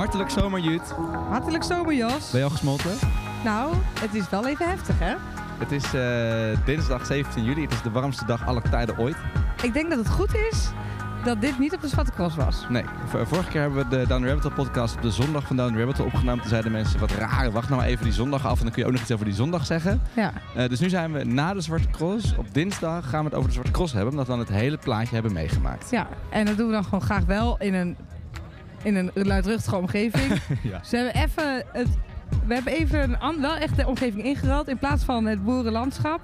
Hartelijk zomer, Jut. Hartelijk zomer, Jos. Ben je al gesmolten? Nou, het is wel even heftig, hè? Het is eh, dinsdag 17 juli. Het is de warmste dag aller tijden ooit. Ik denk dat het goed is dat dit niet op de Zwarte Cross was. Nee, vorige keer hebben we de Down Rabbit podcast op de zondag van Down Rabbit opgenomen. Toen zeiden mensen, wat raar, wacht nou maar even die zondag af en dan kun je ook nog iets over die zondag zeggen. Ja. Eh, dus nu zijn we na de Zwarte Cross. Op dinsdag gaan we het over de Zwarte Cross hebben, omdat we dan het hele plaatje hebben meegemaakt. Ja, en dat doen we dan gewoon graag wel in een, in een luidruchtige omgeving. Ja. Ze hebben even het, we hebben even een, wel echt de omgeving ingeruild. In plaats van het boerenlandschap,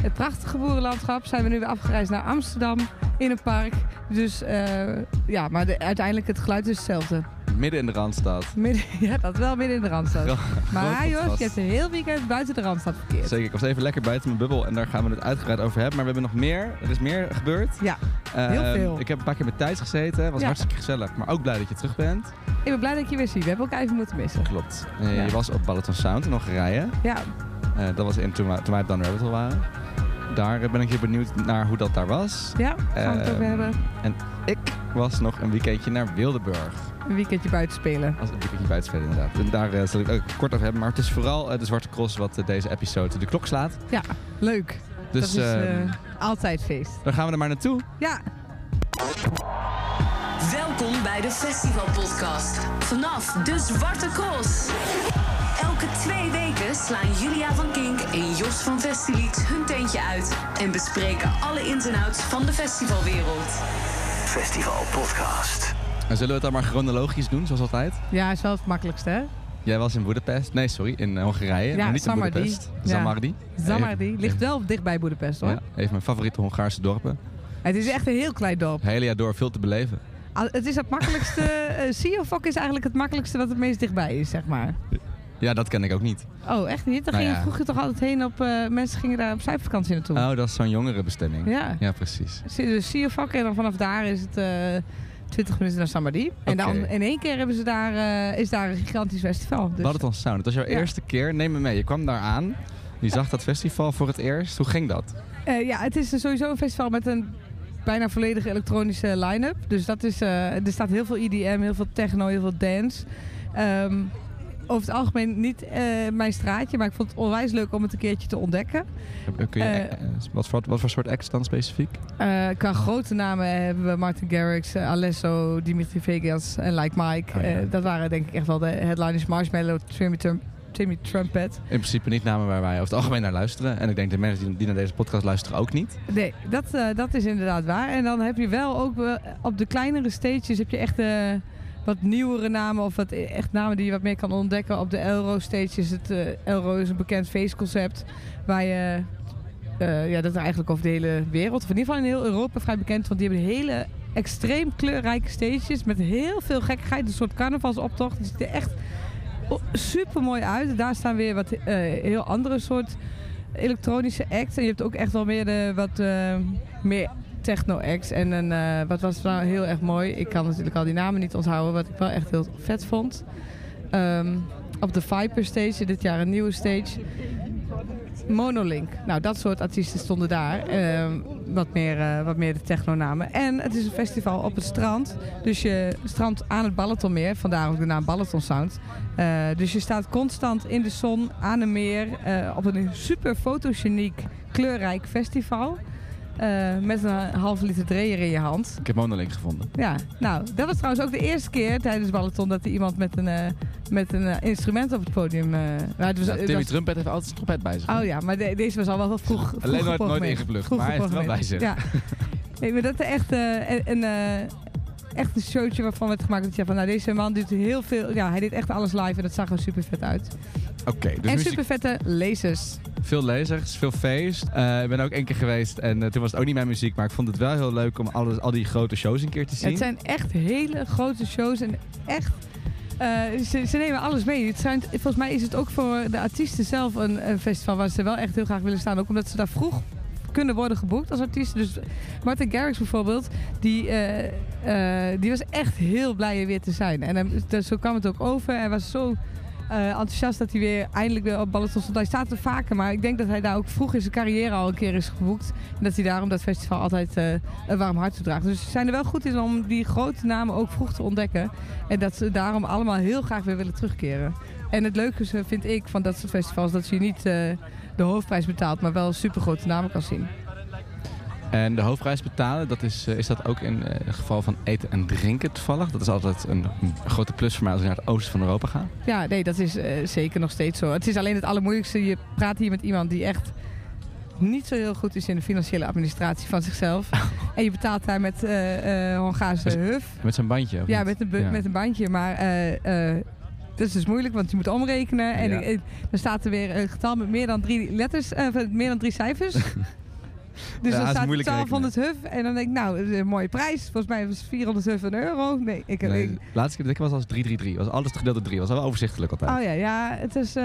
het prachtige boerenlandschap, zijn we nu weer afgereisd naar Amsterdam in een park. Dus eh, ja, maar de, uiteindelijk het geluid is hetzelfde. Midden in de Randstad. Midden, ja, dat wel midden in de Randstad. Maar contrast. je hebt een heel weekend buiten de Randstad verkeerd. Zeker, ik was even lekker buiten mijn bubbel en daar gaan we het uitgebreid over hebben. Maar we hebben nog meer, er is meer gebeurd. Ja, Heel Ehm, veel. Ik heb een paar keer met Thijs gezeten, was Ja. hartstikke gezellig. Maar ook blij dat je terug bent. ik ben blij dat ik je weer zie. We hebben elkaar even moeten missen. Klopt. Ja. Je was op Balaton Sound in Hongarije. Ja, Eh, dat was in, toen, wij- toen wij op the Rabbit Hole waren. Daar eh, ben ik heel benieuwd naar hoe dat daar was. ja gaan we het Ehm, over hebben. Ik was nog een weekendje naar Wildeburg. Een weekendje buiten spelen. Als een weekendje buiten spelen inderdaad. En daar eh, zal ik ook kort over hebben. Maar het is vooral eh, de Zwarte Cross wat deze episode de klok slaat. Ja, leuk. Dus dat is eh, eh, altijd feest. dan gaan we er maar naartoe. Ja, Welkom bij de Festival Podcast. Vanaf de Zwarte Cross. Elke twee weken slaan Julia van Kink en Jos van Festilied hun tentje uit en bespreken alle ins en outs van de festivalwereld. Festival Podcast. En zullen we het dan maar chronologisch doen, zoals altijd? ja, is wel het makkelijkste, hè? Jij was in Boedapest. Nee, sorry, in eh, Hongarije. Ja, maar niet Samardi. in Boedapest. Ja. Samardi. Zamardi. Ligt wel dicht bij Boedapest, hoor. Ja, even mijn favoriete Hongaarse dorpen. Het is echt een heel klein dorp. Hele jaar door veel te beleven. Al- Het is het makkelijkste... eh Sea of Fok is eigenlijk het makkelijkste wat het meest dichtbij is, zeg maar. Ja, dat ken ik ook niet. Oh, echt niet? Dan Nou ging je ja. vroeger toch altijd heen op... eh, mensen gingen daar op zuidvakantie naartoe. Oh, dat is zo'n jongerenbestemming. Ja. Ja, precies. Dus Sea of Fok en dan vanaf daar is het... eh 20 minuten naar Samardi. En dan in één keer hebben ze daar, eh, is daar een gigantisch festival. Dus Balaton Sound. Het was jouw Ja. eerste keer. Neem me mee. Je kwam daar aan. Je zag dat festival voor het eerst. Hoe ging dat? Ja, het is sowieso een festival met een bijna volledige elektronische line-up. Dus dat is, er staat heel veel EDM, heel veel techno, heel veel dance. Ehm, over het algemeen niet eh, mijn straatje, maar ik vond het onwijs leuk om het een keertje te ontdekken. Kun je, Eh, eh, wat, voor, wat voor soort acts dan specifiek? Eh, qua grote namen hebben we Martin Garrix, Alesso, Dimitri Vegas en Like Mike. Oh, ja. Dat waren denk ik echt wel de headliners. Marshmallow, Timmy, Trum- Timmy Trumpet. In principe niet namen waar wij over het algemeen naar luisteren. En ik denk de mensen die, naar deze podcast luisteren ook niet. Nee, dat, dat is inderdaad waar. En dan heb je wel ook op de kleinere stages heb je echt eh, wat nieuwere namen of wat echt namen die je wat meer kan ontdekken. Op de Elro stage is het, eh, Elro is een bekend feestconcept waar je, eh, ja dat eigenlijk over de hele wereld, of in ieder geval in heel Europa vrij bekend, want die hebben hele extreem kleurrijke stages met heel veel gekkigheid, een soort carnavalsoptocht. Het ziet er echt super mooi uit. Daar staan weer wat eh, heel andere soort elektronische acts. En je hebt ook echt wel meer, wat meer techno acts. En een, eh, wat was nou heel erg mooi. Ik kan natuurlijk al die namen niet onthouden. Wat ik wel echt heel vet vond. Ehm, op de Viper Stage, dit jaar een nieuwe stage. Monolink. Nou, dat soort artiesten stonden daar. Ehm, wat, meer, eh, wat meer de techno-namen. En het is een festival op het strand. Dus je strand aan het Balatonmeer. Vandaar ook de naam Balaton Sound. Eh, dus je staat constant in de zon aan een meer. op een super fotogeniek, kleurrijk festival. Eh, met een halve liter dreer in je hand. Ik heb Monolink gevonden. Ja, nou, dat was trouwens ook de eerste keer tijdens Balaton dat er iemand met een, eh, met een eh, instrument op het podium. het was, Ja, Timmy was- Trumpet heeft altijd een trompet bij zich. Oh ja, maar de- deze was al wel vroeg. vroeg Alleen nooit, nooit Vroeg maar hij heeft wel bij zich. Ja. Nee, maar dat is echt een, echt een showtje waarvan werd gemaakt dat je van, nou deze man doet heel veel. Ja, hij deed echt alles live en dat zag er super vet uit. Oké, dus en muziek, super vette lasers. veel lezers, veel feest. Eh, ik ben ook één keer geweest en eh, toen was het ook niet mijn muziek. Maar ik vond het wel heel leuk om alles, al die grote shows een keer te zien. Het zijn echt hele grote shows en echt. eh, ze, ze nemen alles mee. Het zijn, volgens mij is het ook voor de artiesten zelf een, een festival waar ze wel echt heel graag willen staan. Ook omdat ze daar vroeg kunnen worden geboekt als artiest. Dus Martin Garrix bijvoorbeeld, die, eh, eh, die was echt heel blij er weer te zijn. En hem- dus zo kwam het ook over. Hij was zo eh, enthousiast dat hij weer eindelijk weer op Balaton stond. Hij staat er vaker, maar ik denk dat hij daar ook vroeg in zijn carrière al een keer is geboekt. En dat hij daarom dat festival altijd eh, een warm hart toedraagt. Dus ze zijn er wel goed in om die grote namen ook vroeg te ontdekken. En dat ze daarom allemaal heel graag weer willen terugkeren. En het leuke eh, vind ik van dat soort festivals dat je niet de hoofdprijs betaalt, maar wel super grote namen kan zien. En de hoofdprijs betalen, dat is, eh, is dat ook in eh, het geval van eten en drinken toevallig? Dat is altijd een, grote plus voor mij als ik naar het oosten van Europa ga. Ja, nee, dat is eh, zeker nog steeds zo. Het is alleen het allermoeilijkste. Je praat hier met iemand die echt niet zo heel goed is in de financiële administratie van zichzelf. en je betaalt daar met eh eh Hongaarse Dus- huf. Met zijn bandje. Ja, met een, Ja. met een bandje. Maar dat is dus moeilijk, want je moet omrekenen. En Ja. ik- ik- dan staat er weer een getal met meer dan drie letters, meer dan drie cijfers. Dus dan staat moeilijk 1200 huf. En dan denk ik, nou, dat is een mooie prijs. Volgens mij was 400 huf een euro. Nee, ik. Nee, ik- laatste keer dat ik was als 333. Was alles gedeeld door 3. Was wel overzichtelijk altijd. Oh ja, ja, het is. eh,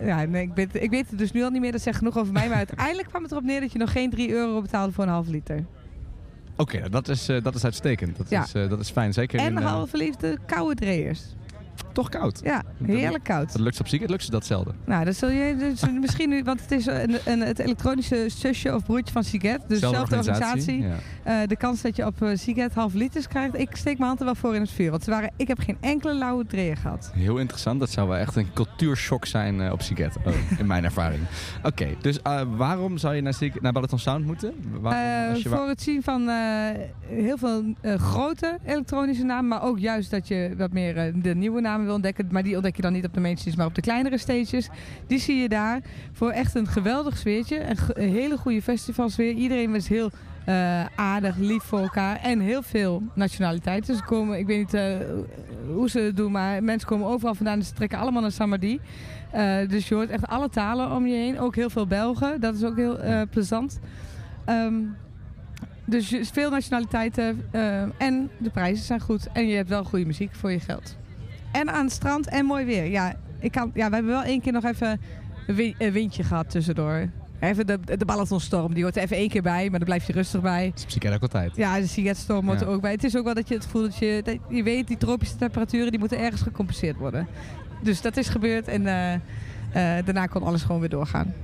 ja, nee, ik, weet, ik weet het dus nu al niet meer. Dat zegt genoeg over mij. Maar uiteindelijk kwam het erop neer dat je nog geen 3 euro betaalde voor een half liter. Oké, dat, is, eh, dat is uitstekend. Dat, Ja. is, eh, dat is fijn. Zeker En in, halve liefde koude dreers. Toch koud. Ja, heerlijk koud. Dat lukt op ziek, het lukt ze dat zelden. Nou, dat zul je dus misschien nu, want het is een, een, het elektronische zusje of broertje van Siget. Dus Zelfde dezelfde organisatie. Ja. Eh, de kans dat je op uh, Siget half liters krijgt, ik steek mijn hand er wel voor in het vuur. Want ze waren, ik heb geen enkele lauwe dreer gehad. Heel interessant. Dat zou wel echt een cultuurshock zijn eh, op Siget. Oh, in mijn ervaring. Oké, dus eh, waarom zou je naar, Siget- naar Balaton Sound moeten? Waarom, Eh, als je voor het zien van eh, heel veel eh, grote elektronische namen, maar ook juist dat je wat meer eh, de nieuwe namen ontdekken. Maar die ontdek je dan niet op de main stages, maar op de kleinere stages. Die zie je daar voor echt een geweldig sfeertje. Een, hele goede festivalsfeer. Iedereen was heel eh, aardig, lief voor elkaar en heel veel nationaliteiten. Ze komen, ik weet niet eh, hoe ze het doen, maar mensen komen overal vandaan en ze trekken allemaal naar Samadhi. Eh, dus je hoort echt alle talen om je heen. Ook heel veel Belgen. Dat is ook heel plezant. Ehm, dus veel nationaliteiten en de prijzen zijn goed. En je hebt wel goede muziek voor je geld. En aan het strand en mooi weer. Ja, ik kan, ja we hebben wel één keer nog even een wi- een windje gehad tussendoor. Even de, de die hoort er even één keer bij, maar daar blijf je rustig bij. Dat is ook altijd. Ja, de Siget-storm hoort Ja. er ook bij. Het is ook wel dat je het gevoel dat je... Dat je weet, die tropische temperaturen die moeten ergens gecompenseerd worden. Dus dat is gebeurd en eh, eh, daarna kon alles gewoon weer doorgaan.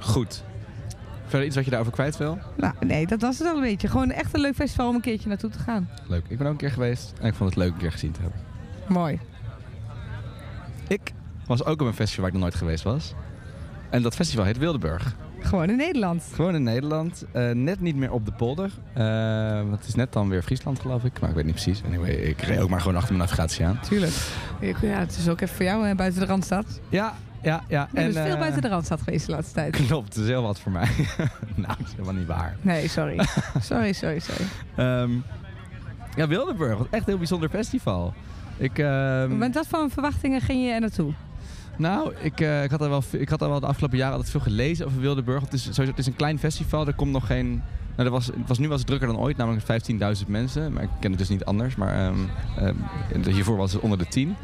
Goed. Verder iets wat je daarover kwijt wil? Nou, nee, dat was het al een beetje. Gewoon echt een leuk festival om een keertje naartoe te gaan. Leuk. Ik ben ook een keer geweest en ik vond het leuk een keer gezien te hebben. Mooi. Ik was ook op een festival waar ik nog nooit geweest was. En dat festival heet Wildeburg. Gewoon in Nederland. Gewoon in Nederland. Eh, net niet meer op de polder. Eh, want het is net dan weer Friesland geloof ik. Maar ik weet niet precies. Anyway, ik reed ook maar gewoon achter mijn navigatie aan. Tuurlijk. Ja, het is ook even voor jou hè, buiten de Randstad. Ja, ja, ja. Je bent veel eh, buiten de Randstad geweest de laatste tijd. Klopt, dat is heel wat voor mij. nou, dat is helemaal niet waar. Nee, sorry. sorry, sorry, sorry. Ehm, ja, Wildeburg. Echt een heel bijzonder festival. Ik, ehm, Met wat voor verwachtingen ging je er naartoe? Nou, ik, eh, ik, had er wel, ik had er wel de afgelopen jaren altijd veel gelezen over Wildeburg. Het is, sowieso, het is een klein festival, er komt nog geen... Nou, er was, het was nu was het drukker dan ooit, namelijk 15.000 mensen. Maar ik ken het dus niet anders. Maar ehm, ehm, hiervoor was het onder de 10.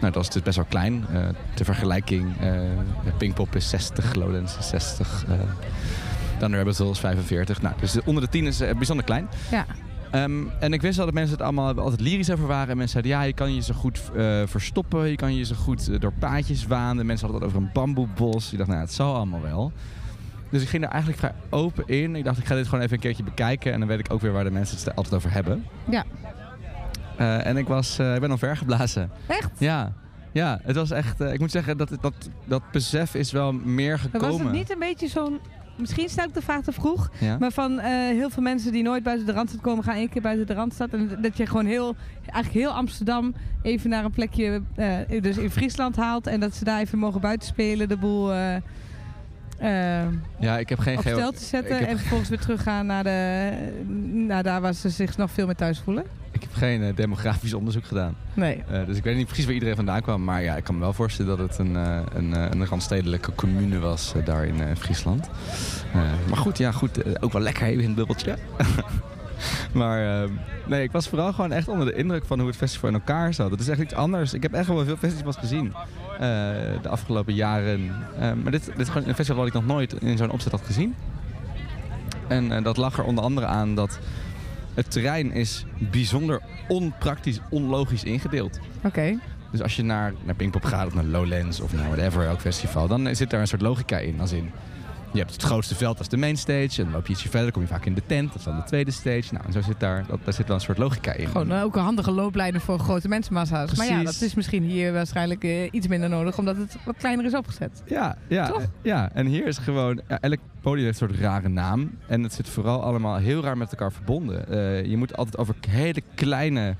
Nou, dat is dus best wel klein. Eh ter vergelijking, eh Pinkpop is 60, Lowlands is 60. eh Thunder Rabbit Hole is 45. Nou, dus onder de 10 is bijzonder klein. Ja. Ehm, en ik wist wel dat mensen het allemaal altijd lyrisch over waren. En mensen zeiden, ja, je kan je zo goed eh, verstoppen. Je kan je zo goed eh, door paadjes waanden. Mensen hadden het over een bamboebos. Ik dacht, nou, het zal allemaal wel. Dus ik ging er eigenlijk vrij open in. Ik dacht, ik ga dit gewoon even een keertje bekijken. En dan weet ik ook weer waar de mensen het altijd over hebben. Ja. Eh, en ik, was, ik ben omvergeblazen. Echt? Ja. Ja, het was echt... ik moet zeggen, dat, dat, dat besef is wel meer Maar gekomen. was het niet een beetje zo'n... Misschien stel ik de vraag te vroeg. Ja? Maar van eh, heel veel mensen die nooit buiten de Randstad komen, gaan één keer buiten de Randstad. En dat je gewoon heel, eigenlijk heel Amsterdam even naar een plekje, eh, dus in Friesland haalt. En dat ze daar even mogen buitenspelen, de boel eh, ja, ik heb geen op stel te zetten. En vervolgens weer teruggaan naar, de, naar daar waar ze zich nog veel meer thuis voelen. Geen eh, demografisch onderzoek gedaan. Nee. Eh, dus ik weet niet precies waar iedereen vandaan kwam. Maar ja, ik kan me wel voorstellen dat het een, eh, een, een randstedelijke commune was daar in Friesland. Maar goed, ja, goed. ook wel lekker even in het bubbeltje. maar nee, ik was vooral gewoon echt onder de indruk van hoe het festival in elkaar zat. Het is echt iets anders. Ik heb echt wel veel festivals gezien de afgelopen jaren. Maar dit, dit is gewoon een festival wat ik nog nooit in zo'n opzet had gezien. En dat lag er onder andere aan dat het terrein is bijzonder onpraktisch, onlogisch ingedeeld. Oké. Dus als je naar, naar Pinkpop gaat of naar Lowlands of naar whatever, elk festival, dan zit daar een soort logica in. Als in, je hebt het grootste veld als de main stage. En dan loop je ietsje verder, kom je vaak in de tent. Dat is dan de tweede stage. Nou, en zo zit daar, dat, daar zit wel een soort logica in. Gewoon eh, ook een handige looplijnen voor grote mensenmassa's. Maar ja, dat is misschien hier waarschijnlijk eh, iets minder nodig, omdat het wat kleiner is opgezet. Ja, ja, Toch? eh, ja. En hier is gewoon, ja, elk podium heeft een soort rare naam. En het zit vooral allemaal heel raar met elkaar verbonden. Je moet altijd over hele kleine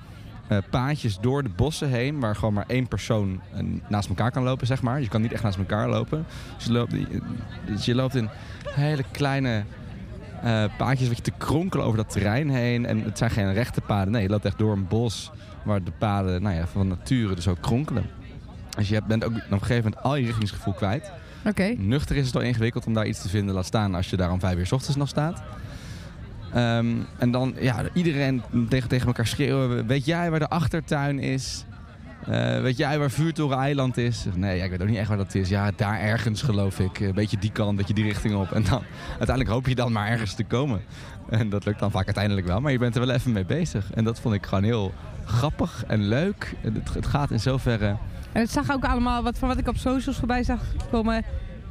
eh, paadjes door de bossen heen, waar gewoon maar één persoon eh, naast elkaar kan lopen, zeg maar. Je kan niet echt naast elkaar lopen. Dus je loopt, dus je loopt in hele kleine eh, paadjes wat je te kronkelen over dat terrein heen. En het zijn geen rechte paden. Nee, je loopt echt door een bos waar de paden nou ja, van nature dus ook kronkelen. Dus je bent ook op een gegeven moment al je richtingsgevoel kwijt. Oké. Nuchter is het al ingewikkeld om daar iets te vinden. Laat staan als je daar om vijf uur 's ochtends nog staat. Ehm, en dan, ja, iedereen tegen, tegen elkaar schreeuwen. Weet jij waar de achtertuin is? Eh, weet jij waar Vuurtoren Eiland is? Nee, ik weet ook niet echt waar dat is. Ja, daar ergens geloof ik. Een beetje die kant, een beetje die richting op. En dan, uiteindelijk hoop je dan maar ergens te komen. En dat lukt dan vaak uiteindelijk wel. Maar je bent er wel even mee bezig. En dat vond ik gewoon heel grappig en leuk. Het, het gaat in zoverre... En het zag ook allemaal, wat, van wat ik op socials voorbij zag komen,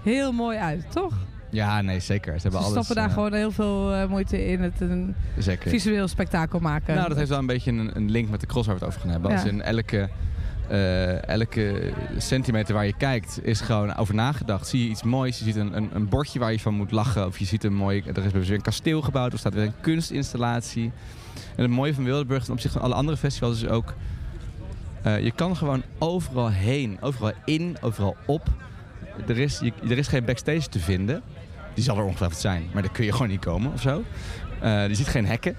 heel mooi uit, toch? Ja, nee, zeker. Ze Ze hebben alles... stoppen daar eh, gewoon heel veel eh, moeite in het een zeker. visueel spektakel maken. Nou, dat heeft wel een beetje een, een link met de cross waar we het over gaan hebben. Ja. Als in elke, eh, elke centimeter waar je kijkt is gewoon over nagedacht. Zie je iets moois, je ziet een, een, een bordje waar je van moet lachen. Of je ziet een mooi, er is weer een kasteel gebouwd, er staat weer een kunstinstallatie. En het mooie van Wildeburg ten opzichte van alle andere festivals is ook... eh, je kan gewoon overal heen, overal in, overal op. Er is, je, er is geen backstage te vinden. Die zal er ongetwijfeld zijn, maar daar kun je gewoon niet komen of zo. Eh, je ziet geen hekken.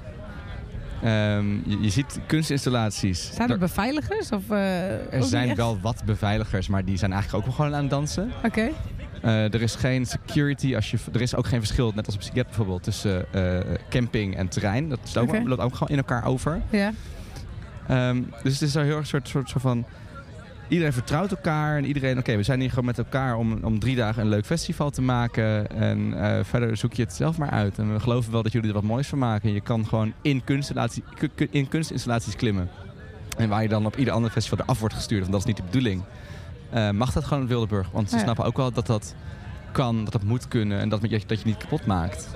Ehm, je, je ziet kunstinstallaties. Zijn er beveiligers? Of, eh, er zijn echt? wel wat beveiligers, maar die zijn eigenlijk ook wel gewoon aan het dansen. Oké. Eh, er is geen security. Als je, er is ook geen verschil, net als op Siget bijvoorbeeld, tussen camping en terrein. Dat is ook, Oké. loopt ook gewoon in elkaar over. Ja. Ehm, dus het is zo heel erg een soort, soort, soort van... Iedereen vertrouwt elkaar en iedereen... Oké, we zijn hier gewoon met elkaar om, om drie dagen een leuk festival te maken. En eh, verder zoek je het zelf maar uit. En we geloven wel dat jullie er wat moois van maken. Je kan gewoon in, kunstinstallatie, ku- ku- in kunstinstallaties klimmen. En waar je dan op ieder ander festival eraf wordt gestuurd. Want dat is niet de bedoeling. eh, mag dat gewoon in Wildeburg. Want ze Ja. snappen ook wel dat dat kan, dat dat moet kunnen. En dat, je, dat je niet kapot maakt.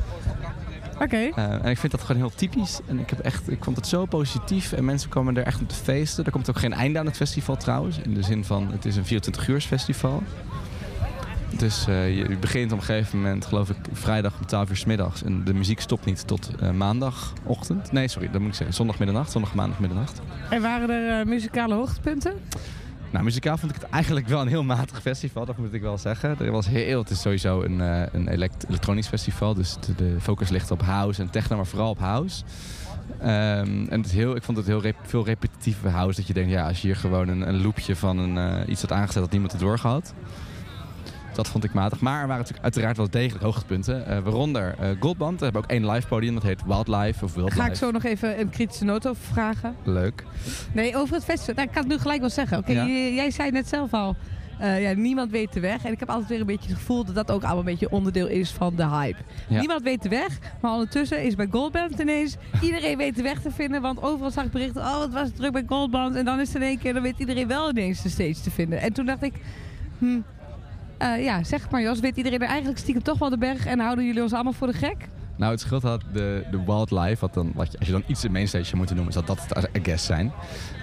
Oké. Eh, en ik vind dat gewoon heel typisch. En ik, heb echt, ik vond het zo positief. En mensen komen er echt om te feesten. Er komt ook geen einde aan het festival trouwens. In de zin van, het is een 24 uur festival. Dus eh, je begint op een gegeven moment, geloof ik, vrijdag om 12 uur 's middags. En de muziek stopt niet tot eh, maandagochtend. Nee, sorry, dat moet ik zeggen. Zondag middernacht, zondag maandag middernacht. En waren er muzikale hoogtepunten? Nou, muzikaal vond ik het eigenlijk wel een heel matig festival, dat moet ik wel zeggen. Er was heel, het is sowieso een, eh, een elekt- elektronisch festival, dus de, focus ligt op house en techno, maar vooral op house. Ehm, en het heel, ik vond het heel veel repetitieve house, dat je denkt, ja, als je hier gewoon een, een loopje van een, eh, iets had aangezet dat niemand het doorgehad. Dat vond ik matig. Maar er waren natuurlijk uiteraard wel degelijk hoogtepunten. eh waaronder eh, Goldband. We hebben ook één live podium, dat heet Wildlife of Wildlife. Ga ik zo nog even een kritische noot over vragen. Leuk. Nee, over het festival. Nou, ik kan het nu gelijk wel zeggen. Oké, Ja. jij zei net zelf al. eh, ja, niemand weet de weg. En ik heb altijd weer een beetje het gevoel dat dat ook allemaal een beetje onderdeel is van de hype. Ja. Niemand weet de weg, maar ondertussen is bij Goldband ineens iedereen weet de weg te vinden. Want overal zag ik berichten, oh het was druk bij Goldband. En dan is het in één keer, dan weet iedereen wel ineens de stage te vinden. En toen dacht ik, hm, eh, ja zeg het maar Jos, weet iedereen er eigenlijk stiekem toch wel de berg en houden jullie ons allemaal voor de gek? Nou, het scheelt had de, de Wildlife, wat dan, wat je, als je dan iets in mainstage zou moeten noemen, zou dat het I guess zijn.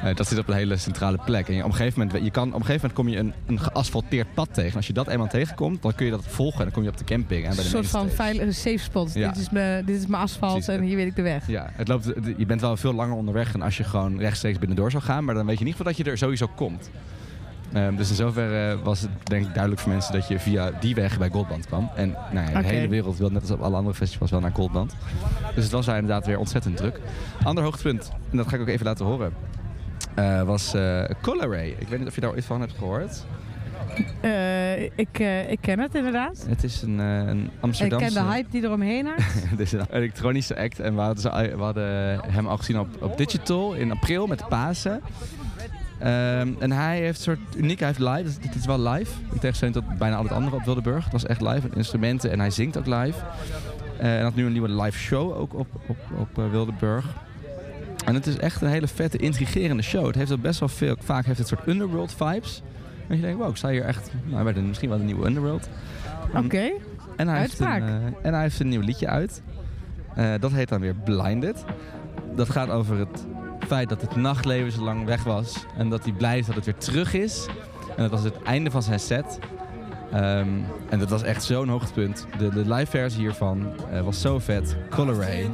Eh, dat zit op een hele centrale plek. En je, op, een gegeven moment, je kan, op een gegeven moment kom je een, een geasfalteerd pad tegen. En als je dat eenmaal tegenkomt, dan kun je dat volgen en dan kom je op de camping. En bij Een de soort van veilige safe spot. Ja. Dit, is mijn, dit is mijn asfalt Precies. en hier weet ik de weg. Ja, het loopt, je bent wel veel langer onderweg dan als je gewoon rechtstreeks binnendoor zou gaan. Maar dan weet je geval dat je er sowieso komt. Ehm, dus in zoverre was het denk ik duidelijk voor mensen dat je via die weg bij Goldband kwam. En nou ja, de hele wereld wil net als op alle andere festivals wel naar Goldband. Dus het was daar inderdaad weer ontzettend druk. Ander hoogtepunt, en dat ga ik ook even laten horen, eh, was eh Coloray. Ik weet niet of je daar ooit van hebt gehoord. Eh, ik, ik ken het inderdaad. Het is een, eh, een En ik Amsterdamse... ken de hype die eromheen hangt. Het is een elektronische act. En we hadden, ze- we hadden hem al gezien op, op Digital in april met de Pasen. Ehm, en hij heeft een soort uniek, hij heeft live, dus dit is wel live. In tegenstelling tot bijna al het andere op Wildeburg. Het was echt live, met instrumenten en hij zingt ook live. Eh, en had nu een nieuwe live show ook op, op, op eh, Wildeburg. En het is echt een hele vette, intrigerende show. Het heeft ook best wel veel, vaak heeft het soort underworld vibes. En je denkt, wow, ik sta hier echt, nou, bij de, misschien wel een nieuwe underworld. Oké. En hij, heeft een, eh, en hij heeft een nieuw liedje uit. Dat heet dan weer Blinded. Dat gaat over het feit dat het nachtleven zo lang weg was. En dat hij blij is dat het weer terug is. En dat was het einde van zijn set. Ehm, en dat was echt zo'n hoogtepunt. De, de live versie hiervan eh, was zo vet. Color Ray.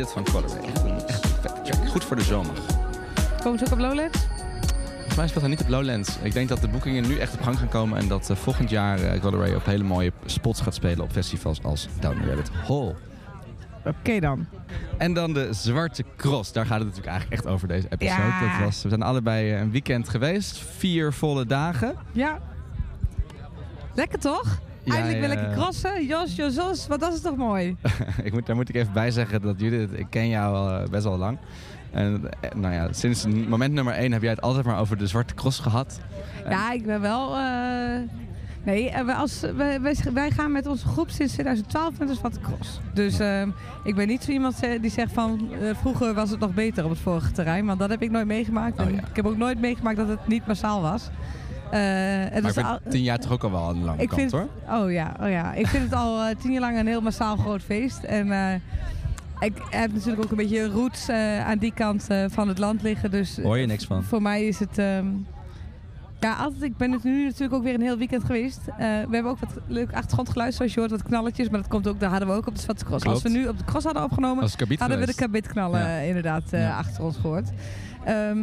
Blinded van Color Ray. Echt een, echt een vette track. Goed voor de zomer. Komen ze ook op Lowlands? Volgens mij speelt hij niet op Lowlands. Ik denk dat de boekingen nu echt op gang gaan komen. En dat eh, volgend jaar uh, op hele mooie spots gaat spelen op festivals als Down Rabbit Hole. Oké dan. En dan de Zwarte Cross. Daar gaat het natuurlijk eigenlijk echt over deze episode. Ja. Dat was, we zijn allebei eh, een weekend geweest. Vier volle dagen. Ja. Lekker toch? Eindelijk wil ik crossen. Jos, Jos, Jos, wat dat is toch mooi? ik moet, daar moet ik even bij zeggen dat Judith, ik ken jou al eh, best wel lang. En eh, nou ja, sinds moment nummer één heb jij het altijd maar over de Zwarte Cross gehad. Ja, ik ben wel... eh, Nee, wij, als, wij, wij, wij gaan met onze groep sinds 2012 met de Zwarte Cross. Dus ehm, ik ben niet zo iemand die zegt van... vroeger was het nog beter op het vorige terrein. Want dat heb ik nooit meegemaakt. Oh, ja. Ik heb ook nooit meegemaakt dat het niet massaal was. Eh, Maar ik al- tien jaar toch ook al wel aan de lange ik kant vind, hoor. Oh ja, oh ja. Ik vind het al eh, tien jaar lang een heel massaal groot feest. En eh, ik heb natuurlijk ook een beetje roots aan die kant van het land liggen. Dus Hoor je niks van? voor mij is het... ehm, ja, altijd. Ik ben het nu natuurlijk ook weer een heel weekend geweest. We hebben ook wat leuk achtergrondgeluid, zoals je hoort, wat knalletjes. Maar dat komt ook, daar hadden we ook op de Zwarte Cross. Klopt. Als we nu op de cross hadden opgenomen, hadden we de kabitknallen Ja. inderdaad Ja. achter ons gehoord. Ehm, eh,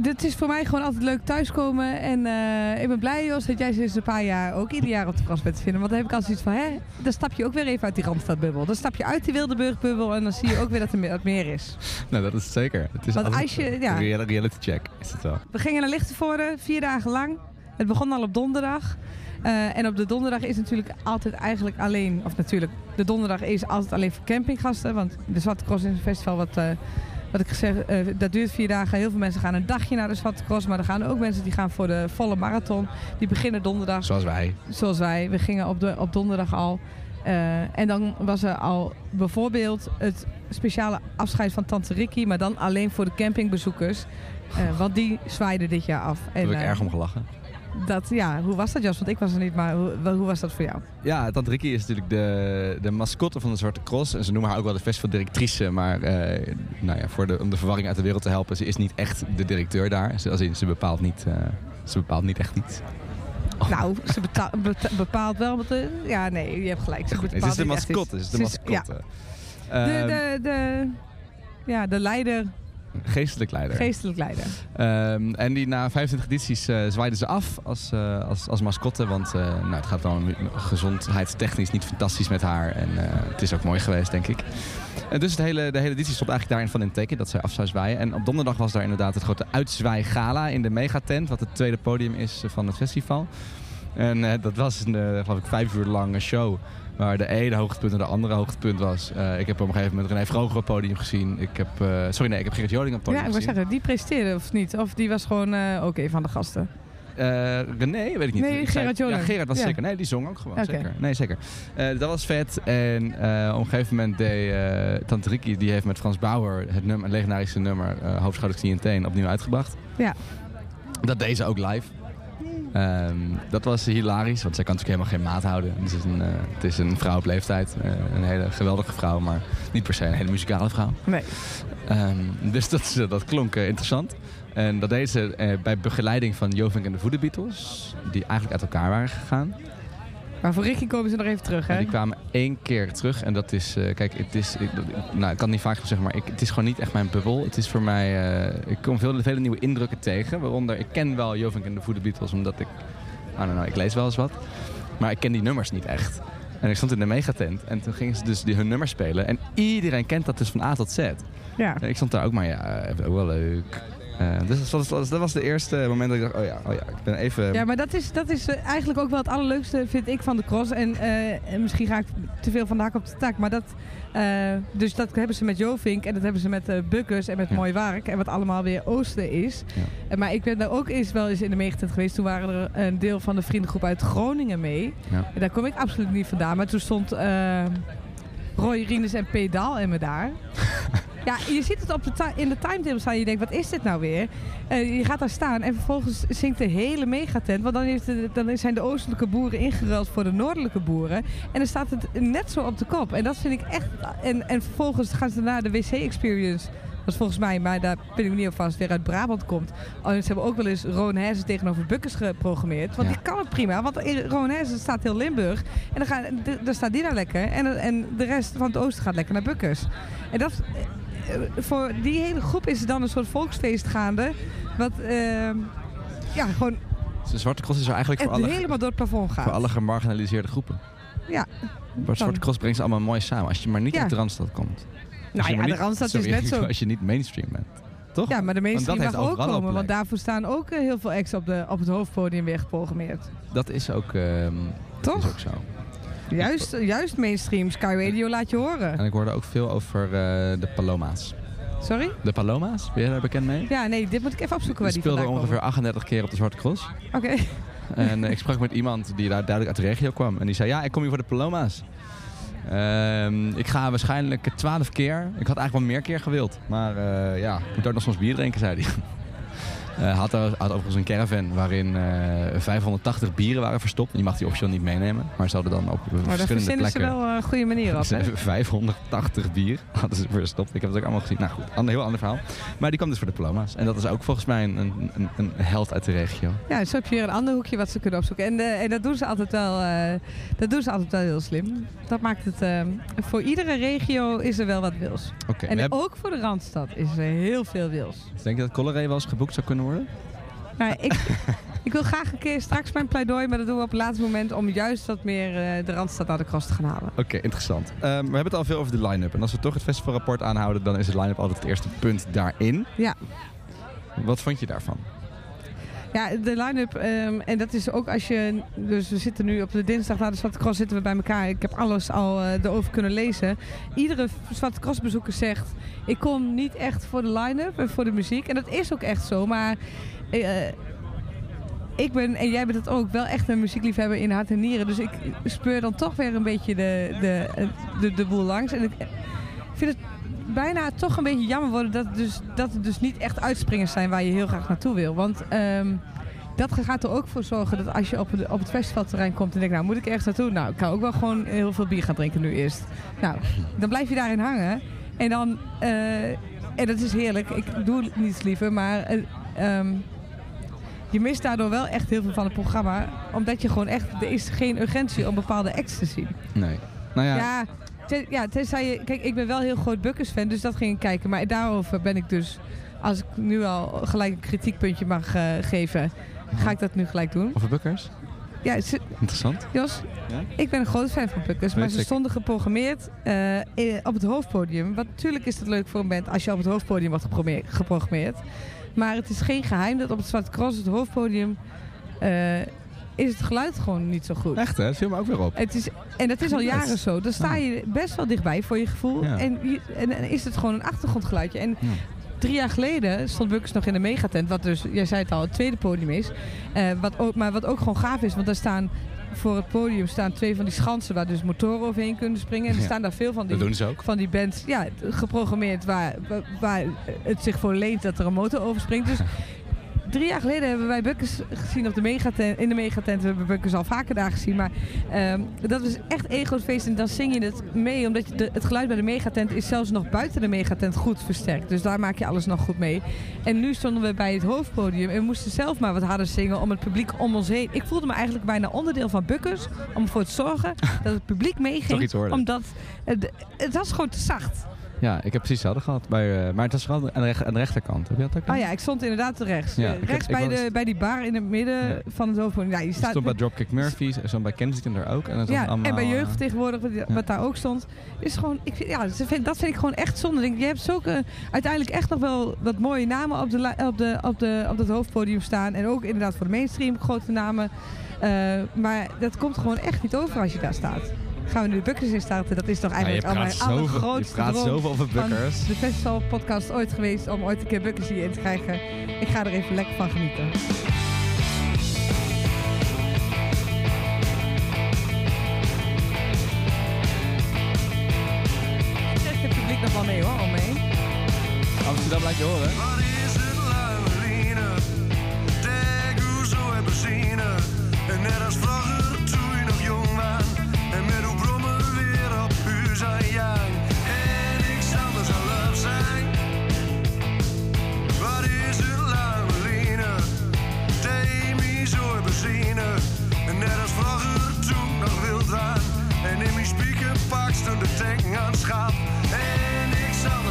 dit is voor mij gewoon altijd leuk thuiskomen. En eh, ik ben blij, Jos, dat jij sinds een paar jaar ook ieder jaar op de cross bent te vinden. Want dan heb ik altijd zoiets van, hè, dan stap je ook weer even uit die Randstadbubbel. Dan stap je uit die Wildeburgbubbel en dan zie je ook weer dat er meer, meer is. Nou, dat is het zeker. Het is Want als je- een ja. reality check is het wel. We gingen naar Lichtenvoorde, vier dagen lang. Het begon al op donderdag. Eh, en op de donderdag is natuurlijk altijd eigenlijk alleen, of natuurlijk, de donderdag is altijd alleen voor campinggasten. Want de Zwarte Cross is een festival wat, eh, wat ik gezegd, eh, dat duurt vier dagen. Heel veel mensen gaan een dagje naar de Zwarte Cross, maar er gaan ook mensen die gaan voor de volle marathon. Die beginnen donderdag, Zoals wij. zoals wij. We gingen op, de, op donderdag al. Eh, en dan was er al bijvoorbeeld het speciale afscheid van Tante Ricky, maar dan alleen voor de campingbezoekers. Eh, want die zwaaiden dit jaar af. Daar heb ik erg om gelachen. Dat, ja, hoe was dat Jos? Want ik was er niet, maar hoe, was dat voor jou? Ja, Tante Ricky is natuurlijk de, de mascotte van de Zwarte Cross. En ze noemen haar ook wel de festivaldirectrice. Maar eh, nou ja, voor de, om de verwarring uit de wereld te helpen, ze is niet echt de directeur daar. Ze, als in, ze, bepaalt, niet, eh, ze bepaalt niet echt iets. Nou, ze bepaalt wel. Wat de, ja, nee, je hebt gelijk. Ze Goed, het is de mascotte. Het is de Ze is- ja, mascotte. de, Ehm, de, de, ja, de leider, geestelijk leider. geestelijk leider. Ehm, en die na 25 edities eh, zwaaiden ze af als, eh, als, als mascotte. Want eh, nou, het gaat dan gezondheidstechnisch niet fantastisch met haar. En het is ook mooi geweest, denk ik. En dus het hele, de hele editie stond eigenlijk daarin van in teken dat zij af zou zwaaien. En op donderdag was daar inderdaad het grote uitzwaai-gala in de megatent. Wat het tweede podium is van het festival. En dat was een, geloof ik, vijf uur lange show. Waar de ene hoogtepunt en de andere hoogtepunt was. Eh, ik heb op een gegeven moment René Vroger op het podium gezien. Ik heb, eh, sorry, nee, ik heb Gerrit Joling op het Ja, podium ik wil gezien. zeggen, die presteerde of niet? Of die was gewoon eh, ook een van de gasten? Eh, René, weet ik niet. Nee, Ik zei- Gerard Joling. Ja, Gerard was Ja. zeker. Nee, die zong ook gewoon. Zeker. Nee, zeker. Dat was vet. En op een gegeven moment deed Tante Ricky, die heeft met Frans Bauer het nummer, legendarische nummer, eh Hoofdschouders, Knie en Teen, opnieuw uitgebracht. Ja. Dat deed ze ook live. Ehm, dat was hilarisch, want zij kan natuurlijk helemaal geen maat houden. Het is een, eh, het is een vrouw op leeftijd. eh, een hele geweldige vrouw, maar niet per se een hele muzikale vrouw. Nee. Ehm, dus dat, dat klonk eh, interessant. En dat deed ze bij begeleiding van Jovink en de Voodoo Beatles. Die eigenlijk uit elkaar waren gegaan. Maar voor Ricky komen ze nog even terug, hè? die kwamen één keer terug. En dat is, eh, kijk, het is, ik, nou, ik kan het niet vaak zeggen, maar ik, het is gewoon niet echt mijn bubbel. Het is voor mij, eh, ik kom veel, vele nieuwe indrukken tegen. Waaronder, ik ken wel Jovink en de Voodoo Beatles, omdat ik, I don't know, ik lees wel eens wat. Maar ik ken die nummers niet echt. En ik stond in de megatent en toen gingen ze dus die, hun nummers spelen. En iedereen kent dat dus van A tot Z. Ja. En ik stond daar ook maar, ja, ook wel leuk. Eh, dus dat was, dat was- de eerste moment dat ik dacht, oh ja, oh ja ik ben even... Ja, maar dat is, dat is eh, eigenlijk ook wel het allerleukste, vind ik, van de cross. En, eh, en misschien ga ik te veel van de hak op de tak, maar dat... dus dat hebben ze met Jovink en dat hebben ze met eh Bukkers en met Ja. Mooi Werk. En wat allemaal weer Oosten is. Ja. Maar ik ben daar ook eens wel eens in de meegetent geweest. Toen waren er een deel van de vriendengroep uit Groningen mee. Ja. En daar kom ik absoluut niet vandaan. Maar toen stond Roy Rines en P. Daal en me daar. Ja, je ziet het op de in de timetable staan je denkt, wat is dit nou weer? Eh, je gaat daar staan en vervolgens zingt de hele megatent. Want dan, heeft de- dan zijn de oostelijke boeren ingeruild voor de noordelijke boeren. En dan staat het net zo op de kop. En dat vind ik echt... En, en vervolgens gaan ze naar de wc-experience. Dat is volgens mij, maar daar ben ik niet op vast, weer uit Brabant komt. Oh, ze hebben ook wel eens Rowan Hersen tegenover Bukkers geprogrammeerd. Want Ja. die kan het prima. Want in Hersen staat heel Limburg. En dan, gaan, dan staat die daar lekker. En, en de rest van het oosten gaat lekker naar Bukkers. En dat, voor die hele groep is het dan een soort volksfeest gaande. Wat ehm, ja, gewoon De Zwarte Cross is er eigenlijk voor alle, helemaal door het plafond gaat. voor alle gemarginaliseerde groepen. Ja. Maar Zwarte Cross brengt ze allemaal mooi samen. Als je maar niet Ja. uit de Randstad komt. Als Nou je ja, maar de niet- Randstad is net zo. Als je niet mainstream bent. Toch? Ja, maar de mainstream mag ook komen. Want daarvoor staan ook eh, heel veel acts op, de, op het hoofdpodium weer geprogrammeerd. Dat is ook, ehm, Toch? is ook zo. Juist, juist mainstream. Sky Radio laat je horen. En ik hoorde ook veel over eh, de Paloma's. Sorry? De Paloma's, ben je daar bekend mee? Ja, nee, dit moet ik even opzoeken waar Die speelde ongeveer komen. 38 keer op de Zwarte Cross. Oké. En eh, ik sprak met iemand die daar duidelijk uit de regio kwam. En die zei, ja, ik kom hier voor de Paloma's. Ehm, ik ga waarschijnlijk 12 keer. Ik had eigenlijk wel meer keer gewild. Maar eh, ja, ik moet ook nog soms bier drinken, zei hij. Eh had, er, had overigens een caravan waarin eh 580 bieren waren verstopt. Die mag hij officieel niet meenemen. Maar ze hadden dan op Maar daar verschillende verzinnen ze plekken... wel een goede manier op, hè? hebben 580 bier hadden ze verstopt. Ik heb het ook allemaal gezien. Nou goed, een heel ander verhaal. Maar die kwam dus voor de diploma's. En dat is ook volgens mij een, een, een, een held uit de regio. Ja, zo heb je weer een ander hoekje wat ze kunnen opzoeken. En, eh, en dat doen ze altijd wel, eh, dat doen ze altijd wel heel slim. Dat maakt het, eh, voor iedere regio is er wel wat wils. Oké, we en hebben- ook voor de Randstad is er heel veel wils. denk je dat Colleré wel eens geboekt zou kunnen worden? Nou, ik, ik wil graag een keer straks mijn pleidooi, maar dat doen we op het laatste moment om juist wat meer eh, de Randstad naar de cross te gaan halen. Oké, interessant. Ehm, we hebben het al veel over de line-up. En als we toch het festivalrapport aanhouden, dan is de line-up altijd het eerste punt daarin. Ja. Wat vond je daarvan? Ja, de line-up, ehm, en dat is ook als je... Dus we zitten nu op de dinsdag na de Zwarte Cross zitten we bij elkaar. Ik heb alles al eh, erover kunnen lezen. Iedere Zwarte Cross bezoeker zegt... Ik kom niet echt voor de line-up en voor de muziek. En dat is ook echt zo, maar... eh, ik ben, en jij bent het ook, wel echt een muziekliefhebber in hart en nieren. Dus ik speur dan toch weer een beetje de, de, de, de boel langs. En ik vind het bijna toch een beetje jammer worden dat het dus, dat het dus niet echt uitspringers zijn waar je heel graag naartoe wil. Want ehm, dat gaat er ook voor zorgen dat als je op het, op het festivalterrein komt en denkt, nou moet ik ergens naartoe? Nou, ik kan ook wel gewoon heel veel bier gaan drinken nu eerst. Nou, dan blijf je daarin hangen. En dan, eh, en dat is heerlijk, ik doe niets liever, maar eh, ehm, je mist daardoor wel echt heel veel van het programma. Omdat je gewoon echt, er is geen urgentie om bepaalde acts te zien. Nee. Nou ja, Ja, ja tenzij je... Kijk, ik ben wel heel groot Bukkers fan, dus dat ging ik kijken. Maar daarover ben ik dus... Als ik nu al gelijk een kritiekpuntje mag eh, geven, ga ik dat nu gelijk doen. over Bukkers. Ja, ze- Interessant. Jos, Ja? ik ben een groot fan van Bukkers, maar ze stonden geprogrammeerd eh, op het hoofdpodium. Want natuurlijk is het leuk voor een band als je op het hoofdpodium wordt geprogrammeerd-. Maar het is geen geheim dat op het Zwarte Cross, het hoofdpodium, eh, is het geluid gewoon niet zo goed. Echt hè? Dat viel me ook weer op. Het is, en dat is al jaren zo. Dan sta je best wel dichtbij voor je gevoel. Ja. En, en, en is het gewoon een achtergrondgeluidje. En Ja. drie jaar geleden stond Bukkers nog in de megatent. Wat dus, jij zei het al, het tweede podium is. Eh, wat ook, maar wat ook gewoon gaaf is. Want daar staan voor het podium staan twee van die schansen waar dus motoren overheen kunnen springen. En er staan daar veel van die, Dat doen ze ook. van die bands ja, geprogrammeerd waar, waar- waar het zich voor leent dat er een motor overspringt. Dus drie jaar geleden hebben wij Bukkers gezien op de megatent, in de megatent. We hebben Bukkers al vaker daar gezien. Maar ehm, dat was echt één groot feest. En dan zing je het mee. Omdat je de, het geluid bij de megatent is zelfs nog buiten de megatent goed versterkt. Dus daar maak je alles nog goed mee. En nu stonden we bij het hoofdpodium. En we moesten zelf maar wat harder zingen om het publiek om ons heen. Ik voelde me eigenlijk bijna onderdeel van Bukkers. Om ervoor te zorgen dat het publiek meeging. Omdat het, het was gewoon te zacht. Ja, ik heb precies hetzelfde gehad. Bij, eh, maar het was vooral aan de, rech- aan de rechterkant. Heb je dat ook? Oh ja, ik stond inderdaad rechts. Ja, Eh, heb- rechts bij, was- de, bij die bar in het midden Ja. van het hoofdpodium. Ja, je staat, stond bij Dropkick Murphys en zo bij Kensington er ook. En, ja, allemaal, en bij eh, jeugd tegenwoordig, wat, wat daar ook stond, is gewoon, ik vind, ja, vind- dat vind ik gewoon echt zonde. Denk, Je hebt zulke, uiteindelijk echt nog wel wat mooie namen op, de, op, de, op, de, op dat hoofdpodium staan. En ook inderdaad voor de mainstream grote namen. Maar dat komt gewoon echt niet over als je daar staat. Gaan we nu de Bukkers in starten? Dat is toch Ja, je eigenlijk al mijn praat zoveel, je allergrootste praat droom zoveel over van Bukkers. de festivalpodcast ooit geweest om ooit een keer Bukkers hierin te krijgen. Ik ga er even lekker van genieten. Het publiek nog wel mee hoor, om me heen. Amsterdam laat je horen. Wat is het lange lijnen? Denk hoe zo hebben zien. En net als vroeger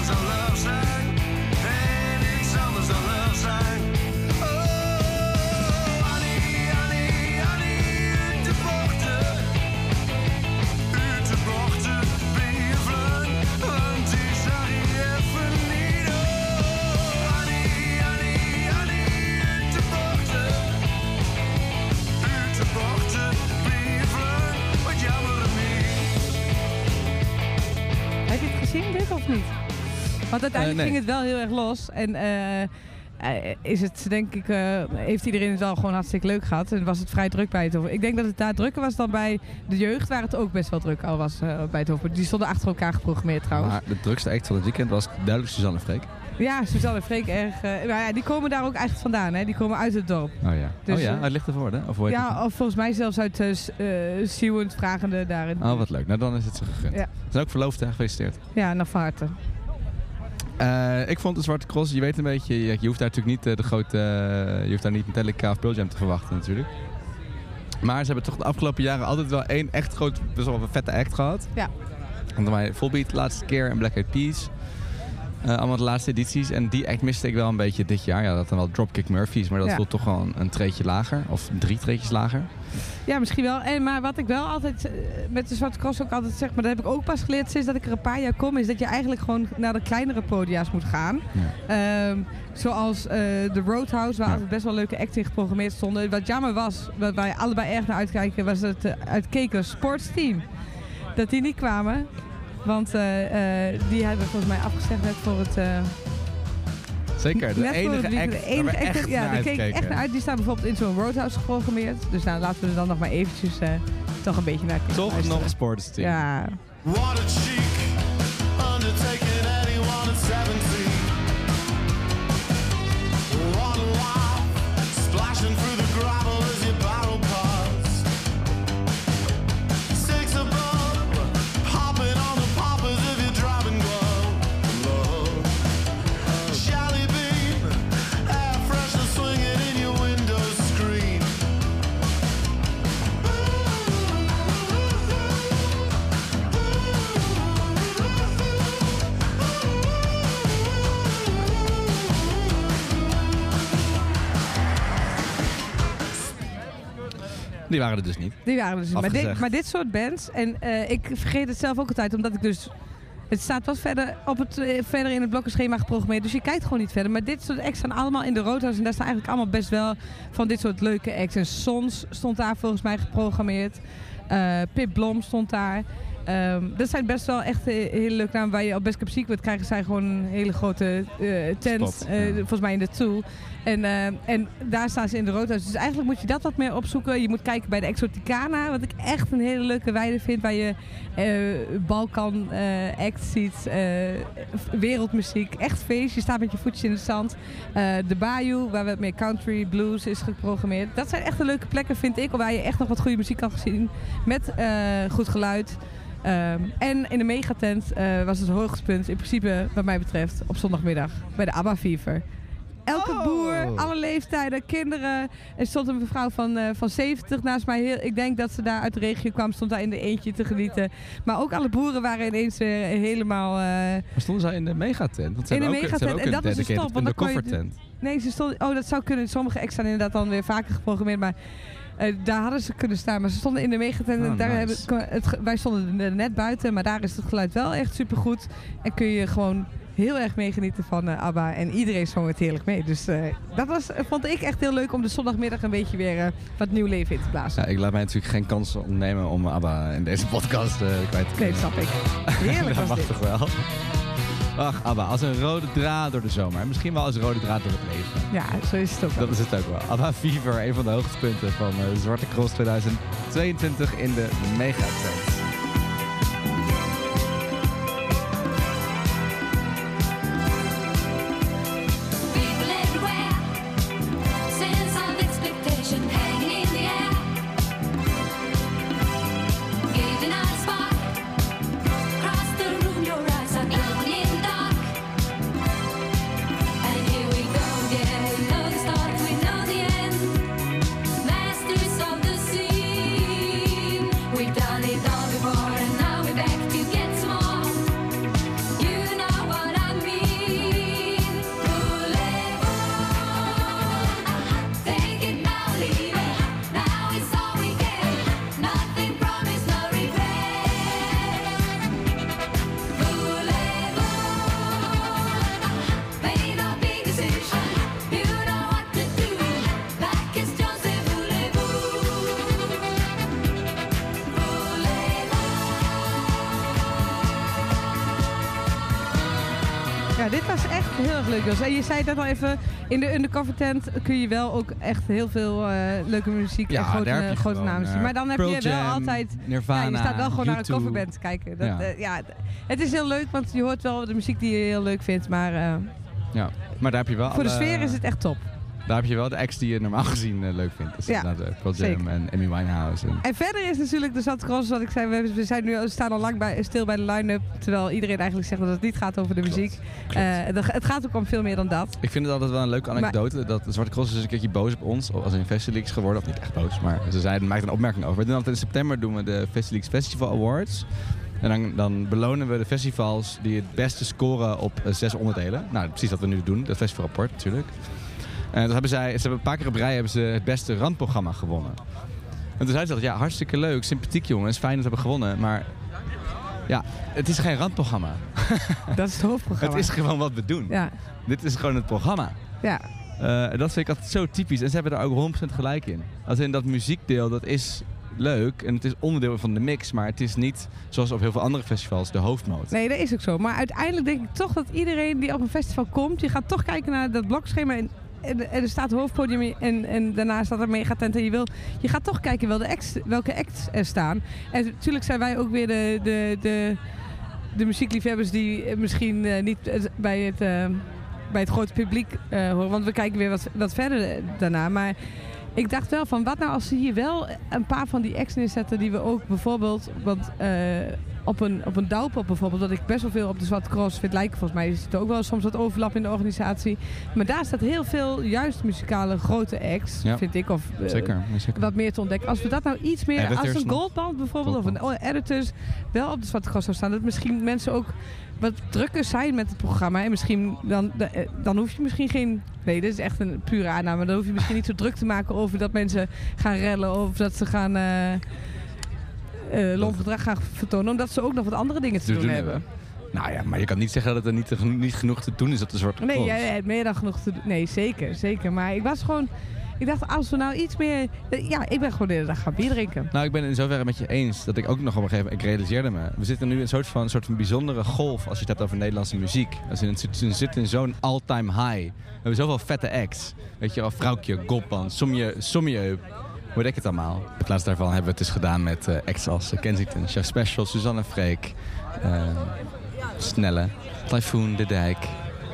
ik zal zelf zijn. En zal er zelf zijn. Oh, Annie, Annie, Annie, bochten. Bochten want zag je even niet. Annie, Annie, Annie, bochten. Uit de bochten wat jammer niet. Heb je het gezien, dit of niet? Want uiteindelijk nee. ging het wel heel erg los. En eh, eh, is het, denk ik, eh, heeft iedereen het wel gewoon hartstikke leuk gehad. En was het vrij druk bij het hoofd. Ik denk dat het daar drukker was dan bij de jeugd, waar het ook best wel druk al was eh, bij het hoofd. Die stonden achter elkaar geprogrammeerd trouwens. Maar de drukste act van het weekend was duidelijk Suzanne Freek. Ja, Suzanne en Freek erg. eh, maar ja, die komen daar ook echt vandaan, hè? Die komen uit het dorp. Oh ja. Dus, oh ja, eh, uit Lichtenvoorde? Of hoe? Ja, of volgens mij zelfs uit uh, vragende daarin. Oh, wat leuk. Nou, dan is het ze gegund. Ja. Ze zijn ook verloofd, hè? Gefeliciteerd. Ja, naar van harte. Eh, ik vond de Zwarte Cross, je weet een beetje, je, je hoeft daar natuurlijk niet eh, de grote, eh, je hoeft daar niet Metallica of Pearl Jam te verwachten natuurlijk. Maar ze hebben toch de afgelopen jaren altijd wel één echt groot, best wel een vette act gehad. Ja. Wij Volbeat de laatste keer en Black Eyed Peas. Eh, allemaal de laatste edities. En die act miste ik wel een beetje dit jaar. Ja, dat dan wel Dropkick Murphys, maar dat Ja. voelt toch wel een, treetje lager. Of drie treetjes lager. Ja, misschien wel. En, maar wat ik wel altijd eh, met de Zwarte Cross ook altijd zeg, maar dat heb ik ook pas geleerd sinds dat ik er een paar jaar kom, is dat je eigenlijk gewoon naar de kleinere podia's moet gaan. Ehm, zoals eh, de Roadhouse, waar Ja. altijd best wel leuke acten geprogrammeerd stonden. Wat jammer was, wat wij allebei erg naar uitkijken, was het uh, uitkeken sportsteam. Dat die niet kwamen. Want eh, eh, die hebben volgens mij afgezegd net voor het... eh, Zeker, de enige het act de enige we act, echt ja, daar keek ik echt naar uit. Die staan bijvoorbeeld in zo'n Roadhouse geprogrammeerd. Dus nou, laten we er dan nog maar eventjes eh, toch een beetje naar kijken. Toch nog sportsteam. Ja, What a cheek Die waren er dus niet. die waren er dus. Maar dit, maar dit soort bands, en eh, ik vergeet het zelf ook altijd, omdat ik dus... Het staat wat verder, op het, eh, verder in het blokkenschema geprogrammeerd, dus je kijkt gewoon niet verder. Maar dit soort acts staan allemaal in de Roadhouse en daar staan eigenlijk allemaal best wel van dit soort leuke acts. En Sons stond daar volgens mij geprogrammeerd. Eh Pip Blom stond daar. Ehm, dat zijn best wel echt eh, hele leuke namen. Waar je op Best Cup Secret krijgen zij gewoon een hele grote eh, tent. Spot, eh. Volgens mij in de Tool. En, en daar staan ze in de roodhuis. Dus eigenlijk moet je dat wat meer opzoeken. Je moet kijken bij de Exoticana. Wat ik echt een hele leuke weide vind. Waar je Balkan act ziet. wereldmuziek. Echt feest. Je staat met je voetjes in het zand. De Bayou, waar wat meer country, blues is geprogrammeerd. Dat zijn echt de leuke plekken, vind ik. Waar je echt nog wat goede muziek kan zien. Met goed geluid. Ehm, en in de megatent eh, was het hoogtepunt in principe, wat mij betreft, op zondagmiddag bij de ABBA Fever. Elke Oh. boer, alle leeftijden, kinderen. Er stond een mevrouw van, eh, van 70 naast mij. Heel, ik denk dat ze daar uit de regio kwam, stond daar in de eentje te genieten. Maar ook alle boeren waren ineens weer helemaal... eh, Maar stonden zij in de megatent? Want ze In de megatent, en dat was de stop, kon je koffertent. Nee, ze stond, oh, dat zou kunnen. Sommige zijn inderdaad dan weer vaker geprogrammeerd. Maar eh, daar hadden ze kunnen staan. Maar ze stonden in de megatent. en Oh, daar nice. hebben, het, wij stonden net buiten. Maar daar is het geluid wel echt supergoed. En kun je gewoon heel erg meegenieten van eh, ABBA. En iedereen zong het heerlijk mee. Dus eh, dat was, vond ik echt heel leuk om de zondagmiddag een beetje weer wat nieuw leven in te blazen. Ja, ik laat mij natuurlijk geen kans ontnemen om ABBA in deze podcast kwijt te Nee, dat snap ik. Heerlijk dat was mag dit. toch wel? Ach, ABBA, als een rode draad door de zomer. En Misschien wel als een rode draad door het leven. Ja, zo is het ook wel. Dat is het ook wel. ABBA Fever, een van de hoogtepunten van eh, Zwarte Cross 2022 in de. People En je zei dat al even, in de undercover tent kun je wel ook echt heel veel eh, leuke muziek en grote, namen zien. eh, Maar dan heb Pearl je wel Jam, altijd... Nirvana, ja, je staat wel gewoon naar een U2. coverband te kijken. Dat, Ja. d- het is heel leuk, want je hoort wel de muziek die je heel leuk vindt. Maar eh, Ja, maar daar heb je wel voor de sfeer is het echt top. Daar heb je wel de acts die je normaal gezien eh, leuk vindt. Dus Ja, inderdaad, eh, Pearl Jam en Amy Winehouse. En, En verder is natuurlijk de Zat Cross, wat ik zei, we, we zijn nu, we staan al lang bij, stil bij de line-up. Terwijl iedereen eigenlijk zegt dat het niet gaat over de muziek. Eh, het gaat ook om veel meer dan dat. Ik vind het altijd wel een leuke anekdote. dat de Zwarte Cross is een keertje boos op ons. Als in Festileaks geworden. Of niet echt boos. Maar ze zeiden, maakten een opmerking over. We doen altijd in september doen we de Festileaks Festival Awards. En dan, dan belonen we de festivals die het beste scoren op zes onderdelen. Nou, precies wat we nu doen. Dat festivalrapport natuurlijk. En toen hebben zij, ze hebben een paar keer op rij hebben ze het beste randprogramma gewonnen. En toen zeiden ze dat, ja, hartstikke leuk, sympathiek jongens, fijn dat we hebben gewonnen. Maar ja, het is geen randprogramma. Dat is het hoofdprogramma. Het is gewoon wat we doen. Ja, Dit is gewoon het programma. ja. Eh, dat vind ik altijd zo typisch. En ze hebben daar ook 100% gelijk in. Als in dat muziekdeel, dat is leuk. En het is onderdeel van de mix. Maar het is niet, zoals op heel veel andere festivals, de hoofdmoot. Nee, dat is ook zo. Maar uiteindelijk denk ik toch dat iedereen die op een festival komt, die gaat toch kijken naar dat blokschema. En, en, er staat hoofdpodium en, en daarna staat er megatent. En je, wil, je gaat toch kijken wel de welke acts er staan. En natuurlijk zijn wij ook weer de, de, de, de muziekliefhebbers die eh, misschien eh, niet eh, bij het, bij het grote publiek horen. Want we kijken weer wat, wat verder daarna. Maar ik dacht wel van, wat nou als ze hier wel een paar van die acts neerzetten die we ook bijvoorbeeld... Want, op een, op een douwpop bijvoorbeeld, dat ik best wel veel op de Zwarte Cross vind lijken. Volgens mij zit er ook wel soms wat overlap in de organisatie. Maar daar staat heel veel juist muzikale grote acts, Ja. vind ik. Of, eh, Zeker. zeker. Wat meer te ontdekken. Als we dat nou iets meer, Editors als een goldband bijvoorbeeld, Goldband. of een editors, wel op de Zwarte Cross zou staan. Dat misschien mensen ook wat drukker zijn met het programma. En misschien, dan, eh, dan hoef je misschien geen... Nee, dit is echt een pure aanname. Dan hoef je misschien niet zo druk te maken over dat mensen gaan rellen. Of dat ze gaan... eh eh, lomp gedrag gaan vertonen. Omdat ze ook nog wat andere dingen te doen, doen hebben. Nou ja, maar je kan niet zeggen dat er niet, niet genoeg te doen is op de Zwarte Nee, jij hebt meer dan genoeg te doen. Nee, zeker, zeker. Maar ik was gewoon... Ik dacht, als we nou iets meer... Ja, ik ben gewoon de hele dag gaan bier drinken. Nou, ik ben in zoverre met je eens dat ik ook nog op een gegeven moment, ik realiseerde me, we zitten nu in een soort van, een soort van bijzondere golf als je het hebt over Nederlandse muziek. Als in, het- we zitten in zo'n all-time high. We hebben zoveel vette acts. Weet je wel, Vrouwtje, Somje, Somje, hoe ik het allemaal? Het laatste daarvan hebben we het dus gedaan met eh, acts als eh, Kensington, Chef Special, Suzanne Freek, eh, Snelle, Typhoon, De Dijk.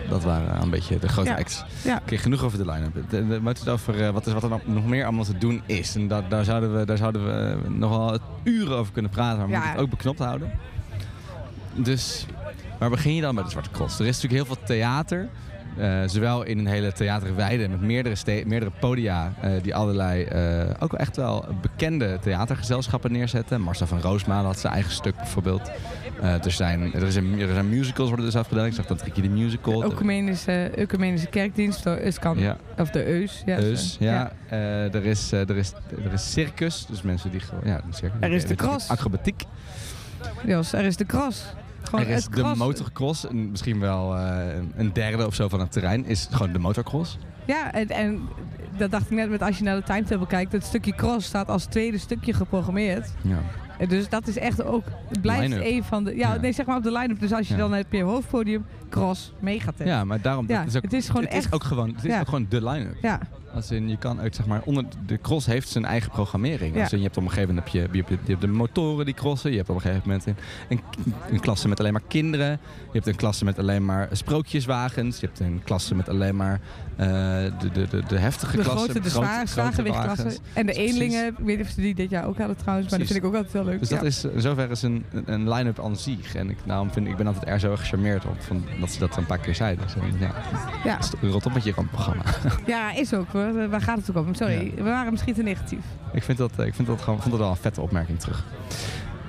Dat waren een beetje de grote Ja. acts. Ja. Oké, genoeg over de line-up. We moeten het over wat, is, wat er nog- meer allemaal te doen is. En daar, daar, zouden we, daar zouden we nog wel uren over kunnen praten. Maar we Ja. moeten het ook beknopt houden. Dus waar begin je dan met de Zwarte Cross? Er is natuurlijk heel veel theater. Eh, zowel in een hele theaterweide met meerdere, ste- meerdere podia eh, die allerlei eh, ook wel echt wel bekende theatergezelschappen neerzetten. Marcel van Roosmalen had zijn eigen stuk bijvoorbeeld. Er, zijn, er, is een, er zijn musicals worden dus afgedaan. Ik zag dan Tricky de Musical. Ecumenische, ecumenische kerkdienst, de Euskan, Ja. of de Eus. Ja, zo. ja, er, is, er, is, er is circus, dus mensen die gewoon. Ja, circus. Er is de cross. Acrobatiek. Jos, er is de cross. Gewoon er is het de cross. motocross. en Misschien wel eh, een derde of zo van het terrein. Is gewoon de motocross. Ja, en, en dat dacht ik net met als je naar de timetable kijkt. Het stukje cross staat als tweede stukje geprogrammeerd. Ja. Dus dat is echt ook, het blijft een van de, ja, Ja. nee zeg maar op de line-up. Dus als je Ja. dan heb je hoofdpodium, cross, megatent. ja, maar daarom. Ja, dat is ook, het is gewoon het is echt- ook gewoon, het is ook gewoon de line-up. Ja, Als in, je kan ook, zeg maar, onder, de cross heeft zijn eigen programmering. Ja. Als in, je hebt op een gegeven moment heb je, je, hebt, de motoren die crossen. Je hebt op een gegeven moment een, een, een klasse met alleen maar kinderen. Je hebt een klasse met alleen maar sprookjeswagens. Je hebt een klasse met alleen maar de, de, de, de heftige de klassen. grote, de grote- zwaar, grote zwaargewichtklasse. wagens. En de eenlingen, ik weet niet of ze die dit jaar ook hadden trouwens. Maar Precies. dat vind ik ook altijd heel leuk. Dus dat is in zoverre is een, een- line-up aan zich. En ik, daarom vind, ik ben altijd erg zo gecharmeerd op van, dat ze dat een paar keer zeiden. Dus, ja, ja. rot op met je programma. ja, is ook hoor. Waar gaat het ook om? Sorry, we waren misschien te negatief. ik vind dat, eh, ik vind dat gewoon, vond dat wel een vette opmerking terug.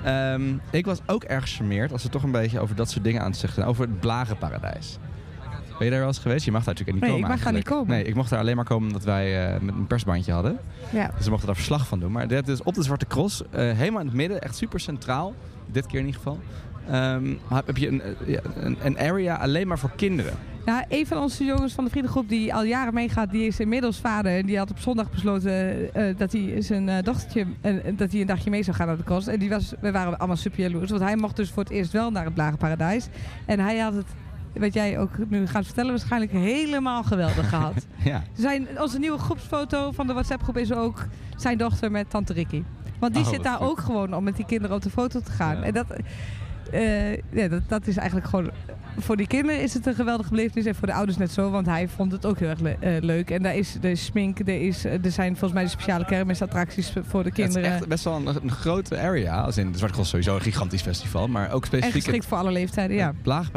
Ehm, ik was ook erg gecharmeerd als we toch een beetje over dat soort dingen aan het zeggen zijn. Over het Blagenparadijs. Ben je daar wel eens geweest? Je mag daar natuurlijk niet Nee, komen ik mag daar niet komen. Nee, ik mocht daar alleen maar komen omdat wij eh, met een persbandje hadden. Ja. Dus we mochten daar verslag van doen. Maar dit is op de Zwarte Cross, eh, helemaal in het midden, echt super centraal. Dit keer in ieder geval. Ehm, heb je een, eh, een, een area alleen maar voor kinderen. Ja, een van onze jongens van de vriendengroep die al jaren meegaat, die is inmiddels vader. En die had op zondag besloten dat hij zijn dochtertje, eh, dat hij een dagje mee zou gaan naar de kost. En die was, we waren allemaal super jaloers. Want hij mocht dus voor het eerst wel naar het Blagenparadijs. En hij had het, wat jij ook nu gaat vertellen, waarschijnlijk helemaal geweldig gehad. Ja. Zijn, onze nieuwe groepsfoto van de WhatsApp groep is ook zijn dochter met tante Ricky. Want die Oh, zit daar goed. ook gewoon om met die kinderen op de foto te gaan. Ja. En dat, eh, ja, dat, dat is eigenlijk gewoon... Voor die kinderen is het een geweldige belevenis en voor de ouders net zo. Want hij vond het ook heel erg le- eh, leuk. En daar is de smink, er, is, er zijn volgens mij de speciale kermisattracties voor de Het is kinderen. echt best wel een, een grote area. Als in de Zwarte Cross sowieso een gigantisch festival. Maar ook En specifiek geschikt voor alle leeftijden, ja.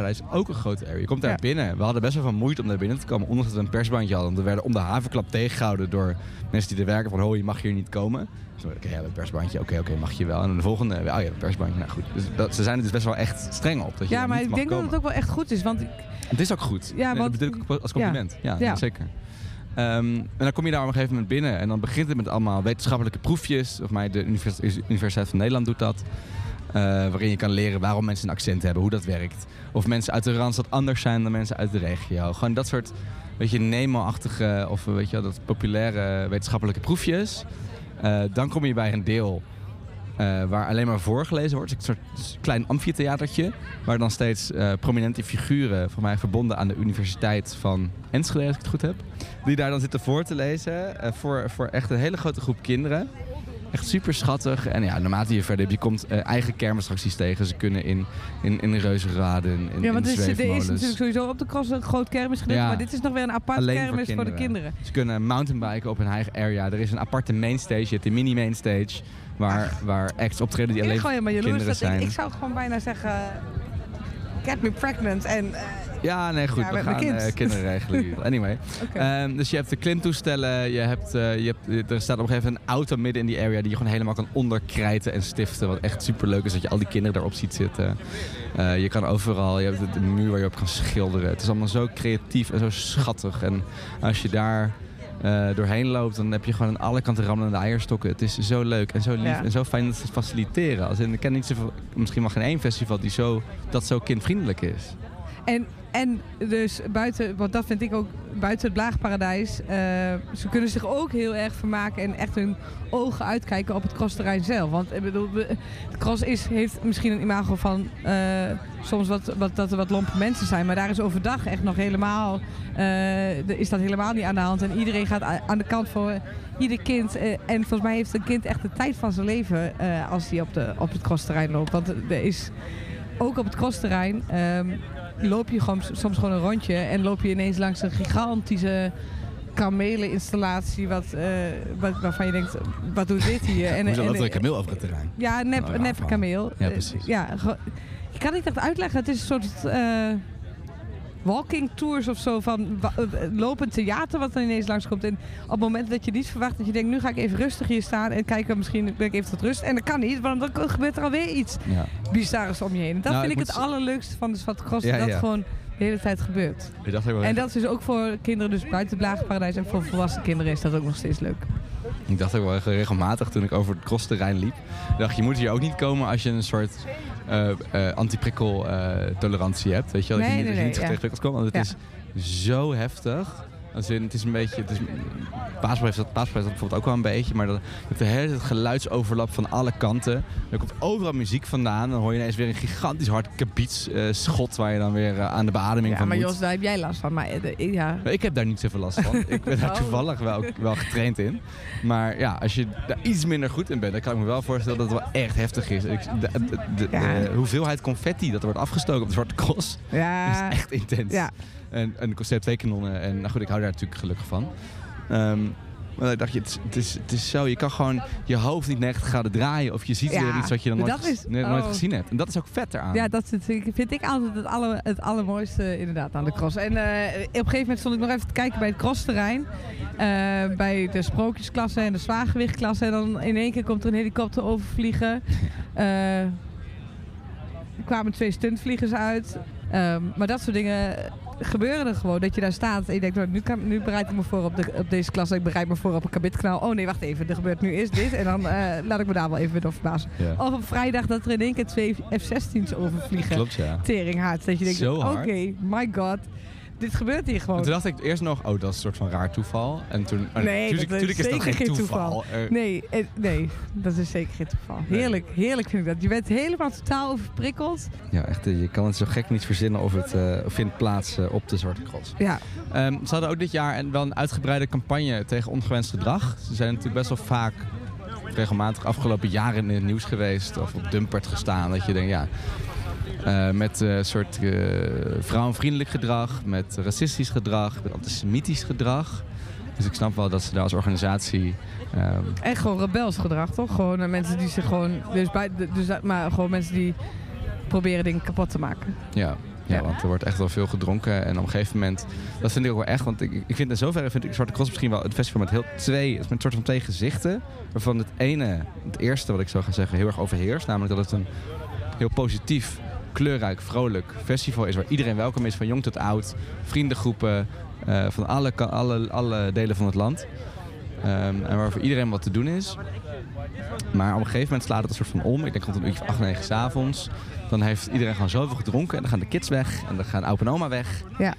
Is ook een grote area. Je komt daar Ja. binnen. We hadden best wel veel moeite om daar binnen te komen. Ondanks dat we een persbandje hadden. Want we werden om de havenklap tegengehouden door mensen die er werken. Van, ho, je mag hier niet komen. Oké, ja, een persbandje. Oké, oké, mag je wel. En dan de volgende, oh ja, een persbandje. Nou goed. Dus dat, ze zijn er dus best wel echt streng op. Dat je Ja, maar ik denk dat het ook wel echt goed is. Want ik- Het is ook goed. Ja, want- dat bedoel ik ook als compliment. Ja, Ja. zeker. Ehm, en dan kom je daar op een gegeven moment binnen. En dan begint het met allemaal wetenschappelijke proefjes. Of mij de Univers- Universiteit van Nederland doet dat. Eh, waarin je kan leren waarom mensen een accent hebben, hoe dat werkt. Of mensen uit de Randstad anders zijn dan mensen uit de regio. Gewoon dat soort, weet je, Nemo-achtige of weet je, dat populaire wetenschappelijke proefjes. Eh, dan kom je bij een deel eh, waar alleen maar voorgelezen wordt. Een soort klein amfitheatertje. Waar dan steeds eh, prominente figuren, van mij verbonden aan de Universiteit van Enschede, als ik het goed heb. Die daar dan zitten voor te lezen. voor, voor echt een hele grote groep kinderen. Echt super schattig. En ja, naarmate je verder hebt, je komt eh, eigen kermisattracties tegen. Ze kunnen in, in, in reuzenraden, in, ja, want in er is, er is natuurlijk sowieso op de cross een groot kermisgedeelte. Ja. Maar dit is nog weer een apart Alleen voor kermis voor, de kinderen. Ze kunnen mountainbiken op hun eigen area. Er is een aparte mainstage, je hebt de mini mainstage. Waar, waar acts optreden die alleen jaloers. kinderen Dat ik, zijn. ik zou gewoon bijna zeggen... Get me pregnant. En eh, Ja, nee, goed. Ja, we gaan eh, kinderen regelen. Anyway. Ehm, dus je hebt de klimtoestellen. Je hebt, eh, je hebt, er staat op een gegeven moment een auto midden in die area die je gewoon helemaal kan onderkrijten en stiften. Wat echt super leuk is dat je al die kinderen daarop ziet zitten. Eh, je kan overal, je hebt de, muur waar je op kan schilderen. Het is allemaal zo creatief en zo schattig. En als je daar eh, doorheen loopt, dan heb je gewoon aan alle kanten rammelende eierstokken. Het is zo leuk en zo lief Ja. en zo fijn dat ze het faciliteren. Als in, ik ken niet zoveel, misschien wel geen één festival die zo, dat zo kindvriendelijk is. En, en dus buiten, want dat vind ik ook buiten het Blaagparadijs, eh, ze kunnen zich ook heel erg vermaken en echt hun ogen uitkijken op het crossterrein zelf. Want ik bedoel, het cross is, heeft misschien een imago van eh, soms wat, wat, dat er wat lompe mensen zijn, maar daar is overdag echt nog helemaal, eh, is dat helemaal niet aan de hand. En iedereen gaat aan de kant voor ieder kind. en volgens mij heeft een kind echt de tijd van zijn leven als hij op, op het crossterrein loopt. Want er is ook op het crossterrein ehm, loop je gewoon, soms gewoon een rondje en loop je ineens langs een gigantische kameleninstallatie wat, eh, wat, waarvan je denkt, wat doet dit hier? En, Hoezo en- er een kameel over het terrein? ja, nep, ja, nep kameel. Ja, precies. ja, je kan niet echt uitleggen. Het is een soort eh, walking tours of zo van eh, lopend theater wat er ineens langskomt. En op het moment dat je niet verwacht dat je denkt, nu ga ik even rustig hier staan en kijken, misschien ben ik even tot rust. En dat kan niet, want dan gebeurt er alweer iets Ja. bizarres om je heen. En dat Nou, vind ik het allerleukste van de Zwarte Cross, Ja, dat ja. gewoon de hele tijd gebeurt. Ik dacht En dat is dus ook voor kinderen, dus buiten het Blagenparadijs en voor volwassen kinderen is dat ook nog steeds leuk. Ik dacht ook wel regelmatig toen ik over het crossterrein liep. dacht je moet hier ook niet komen als je een soort eh eh antiprikkel eh, tolerantie hebt. Weet je wel? Dat je Nee, niet, nee, niet nee, komt. Want het is zo heftig. Als in, het is een beetje... Het is, heeft dat, heeft dat bijvoorbeeld ook wel een beetje. Maar dat, je hebt de hele tijd geluidsoverlap van alle kanten. Er komt overal muziek vandaan. Dan hoor je ineens weer een gigantisch hard kabiets eh, waar je dan weer eh, aan de beademing Ja, van maar moet. Jos, daar heb jij last van. Maar eh, ja, Ik heb daar niet zoveel last van. Ik ben daar Oh. toevallig wel, wel getraind in. Maar ja, als je daar iets minder goed in bent, dan kan ik me wel voorstellen dat het wel echt heftig is. Ik, de, de, de- Ja. de hoeveelheid confetti dat er wordt afgestoken op de Zwarte Cross ja, is echt intens. ja. En, en kanonnen. En nou goed, ik hou daar natuurlijk gelukkig van. Ehm, maar ik dacht je, het, is- het, is, zo, je kan gewoon je hoofd niet 90 graden draaien. Of je ziet Ja, weer iets wat je dan nooit, is- nooit oh. gezien hebt. En dat is ook vet eraan. Ja, dat vind ik altijd het, aller, het allermooiste inderdaad aan de cross. En eh, op een gegeven moment stond ik nog even te kijken bij het crossterrein. eh, bij de sprookjesklasse en de zwaargewichtklasse. En dan in één keer komt er een helikopter overvliegen. Eh, er kwamen twee stuntvliegers uit. Ehm, maar dat soort dingen gebeuren er gewoon. Dat je daar staat en je denkt, nou, nu, kan, nu bereid ik me voor op, de, op deze klasse. Ik bereid me voor op een kabitkanaal. Oh nee, wacht even. Er gebeurt nu eerst dit. En dan eh, laat ik me daar wel even door verbazen. Ja. Of op vrijdag dat er in één keer twee F-16's overvliegen. Klopt, ja. Teringhard. Dat je denkt, oké, my god. Dit gebeurt hier gewoon. En toen dacht ik eerst nog, oh, dat is een soort van raar toeval. En toen, oh, Nee, tuurlijk, dat is tuurlijk is dat zeker geen geen toeval. toeval. Nee, eh, nee, dat is zeker geen toeval. Nee. Heerlijk, heerlijk vind ik dat. Je bent helemaal totaal overprikkeld. Ja, echt, eh, je kan het zo gek niet verzinnen of het eh, vindt plaats op de Zwarte Cross. Ja, Ehm, ze hadden ook dit jaar een, wel een uitgebreide campagne tegen ongewenst gedrag. Ze zijn natuurlijk best wel vaak regelmatig afgelopen jaren in het nieuws geweest of op Dumpert gestaan. Dat je denkt, ja, eh, met een soort eh, vrouwenvriendelijk gedrag, met racistisch gedrag, met antisemitisch gedrag. Dus ik snap wel dat ze daar als organisatie... ehm, en gewoon rebels gedrag, toch? Gewoon eh, mensen die zich gewoon... Dus bij, dus, maar gewoon mensen die proberen dingen kapot te maken. Ja, ja, Ja. want er wordt echt wel veel gedronken. En op een gegeven moment, dat vind ik ook wel echt. Want ik, ik vind in zoverre vind ik Zwarte Cross misschien wel het festival met heel twee, met een soort van twee gezichten. Waarvan het ene, het eerste wat ik zou gaan zeggen, heel erg overheerst. Namelijk dat het een heel positief, kleurrijk, vrolijk festival is. Waar iedereen welkom is, van jong tot oud. Vriendengroepen eh, van alle, alle, alle delen van het land. Ehm, en waar voor iedereen wat te doen is. Maar op een gegeven moment slaat het een soort van om. Ik denk rond een uurtje of 8, 9 s'avonds. Dan heeft iedereen gewoon zoveel gedronken. En dan gaan de kids weg. En dan gaan opa en oma weg. Ja.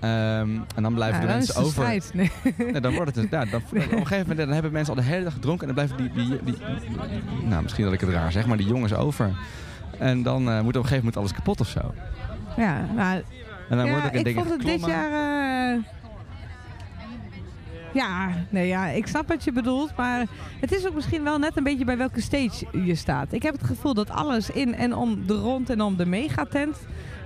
Ehm, en dan blijven Ja, de dan mensen over. strijd. Nee. Nee, dan wordt het ja, dan, op een gegeven moment dan hebben mensen al de hele dag gedronken. En dan blijven die, die, die, nou misschien dat ik het raar zeg, maar die jongens over. En dan eh, moet op een gegeven moment alles kapot of zo. Ja, nou, En dan ja, word ik in ik vond het dit jaar... eh, ja, nee, ja, ik snap wat je bedoelt, maar het is ook misschien wel net een beetje bij welke stage je staat. Ik heb het gevoel dat alles in en om de rond en om de megatent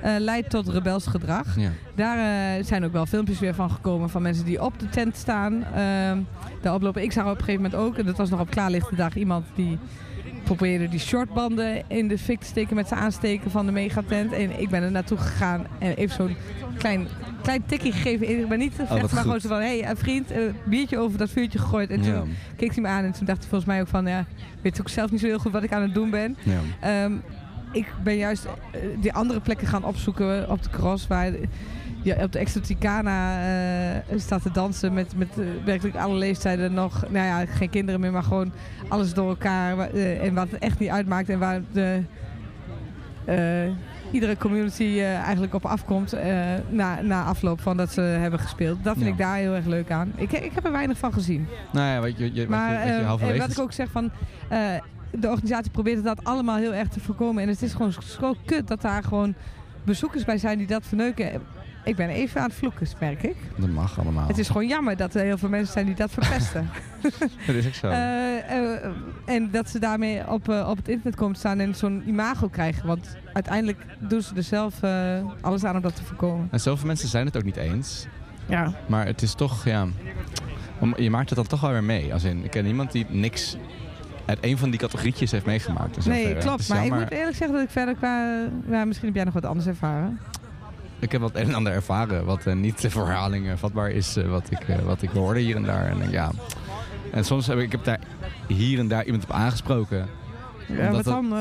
eh leidt tot rebels gedrag. Ja. Daar zijn ook wel filmpjes weer van gekomen van mensen die op de tent staan. ehm daar oplopen. Ik zag op een gegeven moment ook, en dat was nog op klaarlichte dag, iemand die probeerde die shortbanden in de fik te steken met zijn aansteken van de megatent. En ik ben er naartoe gegaan en even zo'n klein, klein tikje gegeven. Ik ben niet te wat vechten, maar gewoon zo van, hé hey, vriend, een biertje over dat vuurtje gegooid. En toen keek hij me aan en toen dacht hij volgens mij ook van, ja, weet ook zelf niet zo heel goed wat ik aan het doen ben. Ja. Ehm, ik ben juist eh, die andere plekken gaan opzoeken op de cross. Waar je op de Exoticana eh, staat te dansen met, met eh, werkelijk alle leeftijden nog. Nou ja, geen kinderen meer, maar gewoon alles door elkaar. eh, en wat het echt niet uitmaakt. En waar de, iedere community eigenlijk op afkomt na, na afloop van dat ze hebben gespeeld. Dat vind Ja. ik daar heel erg leuk aan. Ik, ik heb er weinig van gezien. Nou ja, wat je, je, wat Maar je, wat je wat ik ook zeg van... de organisatie probeert dat allemaal heel erg te voorkomen. En het is gewoon zo kut dat daar gewoon bezoekers bij zijn die dat verneuken. Ik ben even aan het vloeken, merk ik. Dat mag allemaal. Het is gewoon jammer dat er heel veel mensen zijn die dat verpesten. dat is ook zo. Eh, eh, en dat ze daarmee op, eh, op het internet komen te staan en zo'n imago krijgen. Want uiteindelijk doen ze er zelf eh, alles aan om dat te voorkomen. En zoveel mensen zijn het ook niet eens. Ja. Maar het is toch, ja... om- Je maakt het dan toch wel weer mee. Als in, ik ken iemand die niks uit een van die categorietjes heeft meegemaakt. Nee, klopt. Maar ik moet eerlijk zeggen dat ik verder qua... Ja, misschien heb jij nog wat anders ervaren. Ik heb wat een en ander ervaren wat eh, niet de verhaling eh, vatbaar is eh, wat, ik, wat ik hoorde hier en daar. En, ja. en soms heb ik, ik heb daar hier en daar iemand op aangesproken. Ja, wat dan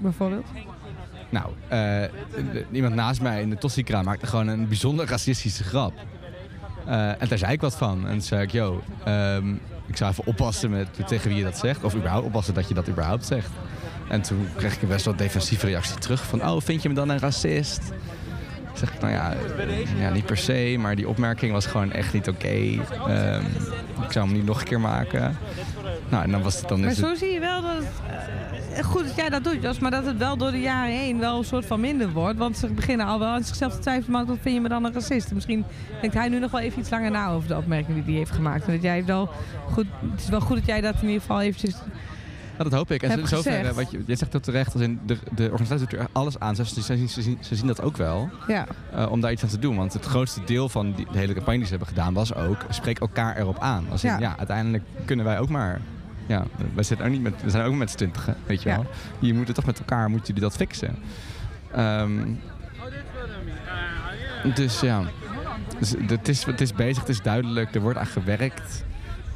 bijvoorbeeld? Nou, de- iemand naast mij in de tossikraam maakte gewoon een bijzonder racistische grap. En daar zei ik wat van. En toen zei ik, yo, ehm, ik zou even oppassen met tegen wie je dat zegt. Of überhaupt oppassen dat je dat überhaupt zegt. En toen kreeg ik een best wel defensieve reactie terug. Van, oh, vind je me dan een racist? Zeg ik, nou ja, ja, niet per se. Maar die opmerking was gewoon echt niet oké. Ehm, ik zou hem niet nog een keer maken. Nou, en dan was het dan... Maar het- zo zie je wel dat het... eh, goed dat jij dat doet, Jos, maar dat het wel door de jaren heen wel een soort van minder wordt. Want ze beginnen al wel aan zichzelf te twijfelen, maar wat vind je me dan een racist? Misschien denkt hij nu nog wel even iets langer na over de opmerking die hij heeft gemaakt. En dat jij wel goed, het is wel goed dat jij dat in ieder geval eventjes... Ja, dat hoop ik. En heb gezegd. wat je, je zegt dat terecht, als in de, de organisatie doet er alles aan. Ze, ze, zien, ze, zien, ze zien dat ook wel, Ja, eh, om daar iets aan te doen. Want het grootste deel van die, de hele campagne die ze hebben gedaan was ook, spreek elkaar erop aan. Als in, ja. Ja. uiteindelijk kunnen wij ook maar... Ja, wij zitten ook niet met, we zijn ook met z'n twintigen, weet je Ja. wel. Je moet het toch met elkaar, moeten jullie dat fixen. Ehm, dus ja, dus, het, is, het is bezig, het is duidelijk, er wordt aan gewerkt.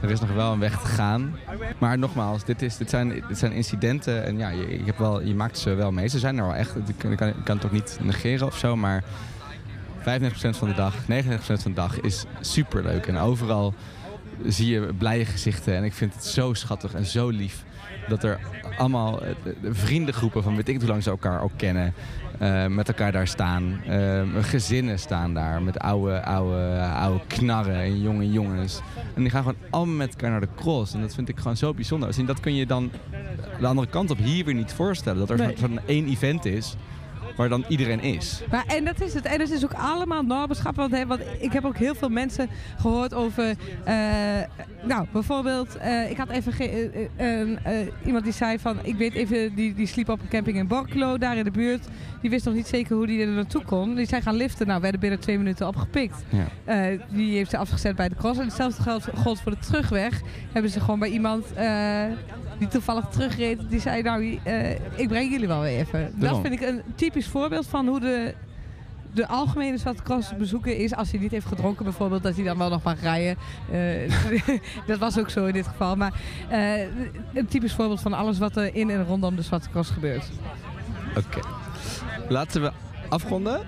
Er is nog wel een weg te gaan. Maar nogmaals, dit, is, dit, zijn, zijn incidenten en ja, je, wel, je maakt ze wel mee. Ze zijn er wel echt, ik kan, kan het ook niet negeren of zo, maar 95% van de dag, 99% van de dag is superleuk. En overal zie je blije gezichten en ik vind het zo schattig en zo lief. Dat er allemaal eh, de vriendengroepen van weet ik hoe lang ze elkaar ook kennen, eh, met elkaar daar staan. Eh, gezinnen staan daar met oude, oude, oude knarren en jonge jongens. En die gaan gewoon allemaal met elkaar naar de cross. En dat vind ik gewoon zo bijzonder. En dat kun je dan de andere kant op hier weer niet voorstellen. Dat er Nee. zo'n één event is waar dan iedereen is. maar, en dat is het. En het is ook allemaal normenschap. Want, hè, want ik heb ook heel veel mensen gehoord over... eh, nou, bijvoorbeeld, eh, ik had even eh, iemand die zei van... Ik weet even, die, die sliep op een camping in Borculo, daar in de buurt. Die wist nog niet zeker hoe die er naartoe kon. Die zijn gaan liften. Nou, werden binnen twee minuten opgepikt. Ja. Die heeft ze afgezet bij de cross. En hetzelfde geldt voor de terugweg. Hebben ze gewoon bij iemand die toevallig terugreed. Die zei, nou, eh, ik breng jullie wel weer even. Dat vind ik een typisch voorbeeld van hoe de, de algemene Zwarte Cross bezoeken is. Als hij niet heeft gedronken bijvoorbeeld, dat hij dan wel nog mag rijden. Eh, dat was ook zo in dit geval. Maar eh, een typisch voorbeeld van alles wat er in en rondom de Zwarte Cross gebeurt. Oké. Laten we afronden.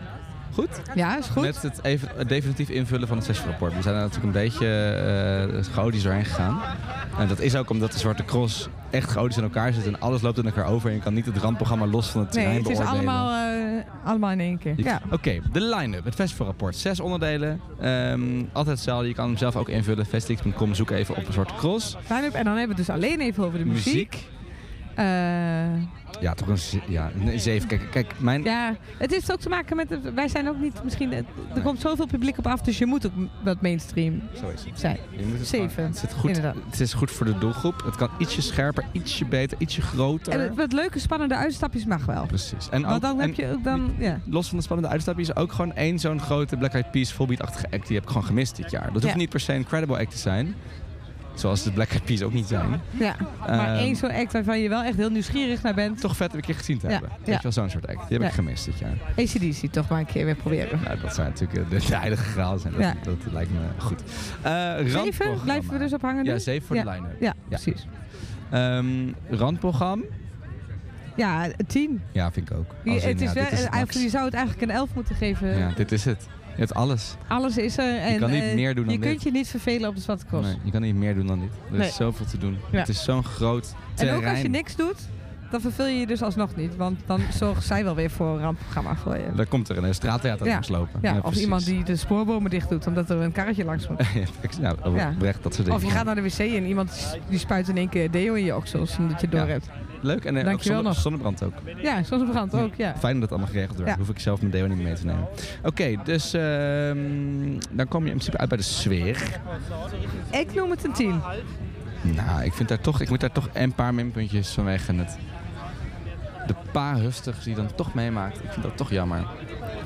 Goed? Ja, is goed. Met het even, het definitief invullen van het sessierapport. We zijn er natuurlijk een beetje uh, chaotisch doorheen gegaan. En dat is ook omdat de Zwarte Cross echt chaotisch in elkaar zit. En alles loopt in elkaar over. En je kan niet het rampprogramma los van het Nee, terrein het is beoordelen. allemaal, eh, allemaal in één keer. Ja. Oké, de line-up. Het festivalrapport. Zes onderdelen. Ehm, altijd hetzelfde. Je kan hem zelf ook invullen. Festix.com. Zoek even op een Zwarte Cross. Line-up. En dan hebben we het dus alleen even over de muziek. Ja, toch een ja, een zeven. Kijk, kijk mijn... ja, het heeft ook te maken met... de- wij zijn ook niet misschien... Er komt zoveel publiek op af, dus je moet ook wat mainstream Zo is het. zijn. Je moet het Zeven, Het, zit goed, inderdaad. het is goed voor de doelgroep. Het kan ietsje scherper, ietsje beter, ietsje groter. En wat leuke, spannende uitstapjes mag wel. Precies. En Want dan en heb je ook dan... Ja. Los van de spannende uitstapjes, ook gewoon één zo'n grote Black Eyed Peas volbeat-achtige act. Die heb ik gewoon gemist dit jaar. Dat hoeft Ja. niet per se een credible act te zijn. Zoals de Black Eyed Peas ook niet zijn. ja. Maar Ehm, één zo'n act waarvan je wel echt heel nieuwsgierig naar bent. Toch vet een keer gezien te hebben. ja. Weet je wel, zo'n soort act. Die heb ik gemist dit jaar. ACDC toch maar een keer weer proberen. Nou, dat zou natuurlijk eh, de, heilige graal zijn. Dat, Ja. dat lijkt me goed. Eh Zeven? Blijven we dus op hangen? Ja, zeven voor Ja. de line-up. Ja, precies. Randprogramma? Ja, tien. Ja, vind ik ook. Je, het is ja, wel, dit is het eigenlijk, je zou het eigenlijk een elf moeten geven. Ja, dit is het. Je hebt alles. Alles is er. En, kan niet eh, meer doen dan Je dit. kunt je niet vervelen op de Zwarte Cross. Nee, je kan niet meer doen dan dit. Er Nee. is zoveel te doen. Ja. Het is zo'n groot En terrein. ook als je niks doet, dan vervul je je dus alsnog niet. Want dan zorgen zij wel weer voor een rampprogramma voor je. Dan komt er een straattheater Ja. lopen. Ja, of precies. iemand die de spoorbomen dicht doet omdat er een karretje langs moet. ja, dat soort dingen. Of je gaat naar de wc en iemand die spuit in één keer deo in je oksels omdat je het door hebt. Leuk en eh, ook zonne- zonnebrand ook. Ja, zonnebrand ook, ja. Fijn dat het allemaal geregeld wordt. Hoef ik zelf mijn deo niet mee te nemen. Oké, dus ehm, dan kom je in principe uit bij de sfeer. Ik noem het een 10. Nou, ik, vind daar toch, ik moet daar toch een paar minpuntjes vanwege het... De paar hufstigs die dan toch meemaakt. Ik vind dat toch jammer.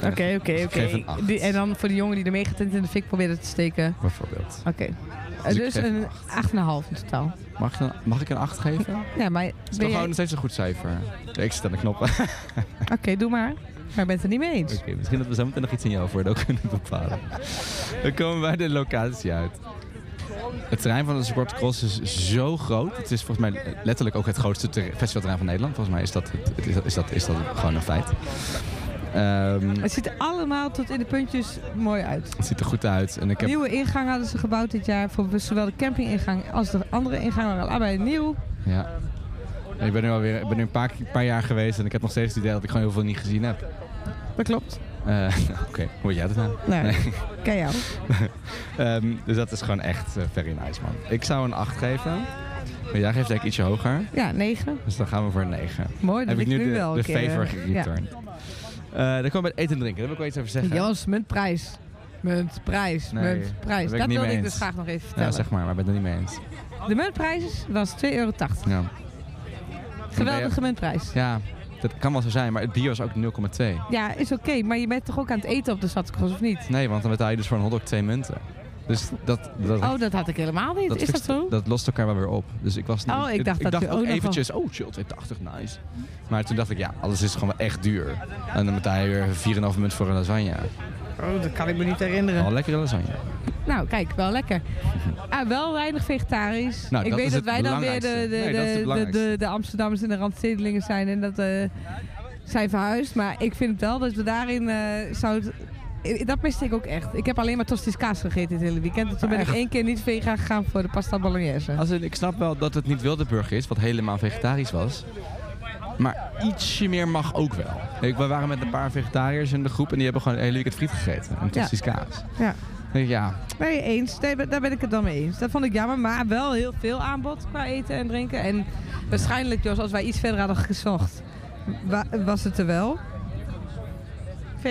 Oké, oké, oké. een En dan voor de jongen die ermee getent in de fik probeerde te steken. Bijvoorbeeld. Oké. Dus Dus een een 8,5 in totaal. Mag ik, dan, mag ik een 8 geven? Ja, maar Het is toch gewoon nog steeds een goed cijfer. Ik zit aan de knoppen. Oké, doe maar. Maar ik ben het er niet mee eens. Oké, misschien dat we zo meteen nog iets in jouw voordeel kunnen bepalen. Dan komen we bij de locatie uit. Het terrein van de Sportcross is zo groot. Het is volgens mij letterlijk ook het grootste ter- festivalterrein van Nederland. Volgens mij is dat, het, het is, is dat, is dat gewoon een feit. Ehm, Het ziet er allemaal tot in de puntjes mooi uit. het ziet er goed uit. En ik heb, Nieuwe ingang hadden ze gebouwd dit jaar. Voor zowel de campingingang als de andere ingang waren allebei nieuw. ja. Ik ben nu alweer ik ben nu een paar, paar jaar geweest en ik heb nog steeds het idee dat ik gewoon heel veel niet gezien heb. Dat klopt. Eh, Oké, hoe weet jij dat nou? Nou, ken jou. Ehm, dus dat is gewoon echt eh, very nice, man. Ik zou een 8 geven. Maar jij geeft ik ietsje hoger. Ja, 9. Dus dan gaan we voor een 9. Mooi, dat Heb ik nu de, wel de favor ja. return. Eh, dan komen we bij het eten en drinken. Daar wil ik wel iets over zeggen. Jos, muntprijs. Muntprijs, Nee, muntprijs. Dat niet wilde ik dus graag nog even ja, vertellen. zeg maar, maar ik ben het er niet mee eens. De muntprijs was 2,80 euro. Ja. Geweldige muntprijs. ja, dat kan wel zo zijn, maar het bier was ook 0,2. Ja, is oké. maar je bent toch ook aan het eten op de Zatskross, of niet? Nee, want dan betaal je dus voor een hotdog twee munten. Dus dat, dat, Oh, dat had ik helemaal niet. is dat zo? Dat lost elkaar wel weer op. Dus ik was Oh, ik dacht dat je ook eventjes, oh chill, 280, nice. Maar toen dacht ik, ja, alles is gewoon echt duur. En dan betaal je weer 4,5 munt voor een lasagne. Oh, dat kan ik me niet herinneren. Al lekkere lasagne. Nou, kijk, wel lekker. Ah, wel weinig vegetarisch. Nou, ik weet dat het wij dan weer de, de, Nee, het de, de, de, Amsterdammers en de Randstedelingen zijn en dat eh, zijn verhuisd. Maar ik vind wel dat we daarin eh zouden... Dat miste ik ook echt. Ik heb alleen maar tosties kaas gegeten het hele weekend. En toen ben ik één keer niet vegan gegaan voor de pasta bolognese. Als in, ik snap wel dat het niet Wildeburg is, wat helemaal vegetarisch was. Maar ietsje meer mag ook wel. Ik, we waren met een paar vegetariërs in de groep en die hebben gewoon een hele weekend friet gegeten. En kaas. Ja. Dan denk ik, ja, Nee, eens. Nee, daar ben ik het dan mee eens. Dat vond ik jammer, maar wel heel veel aanbod qua eten en drinken. En waarschijnlijk, Jos, als wij iets verder hadden gezocht, wa- was het er wel.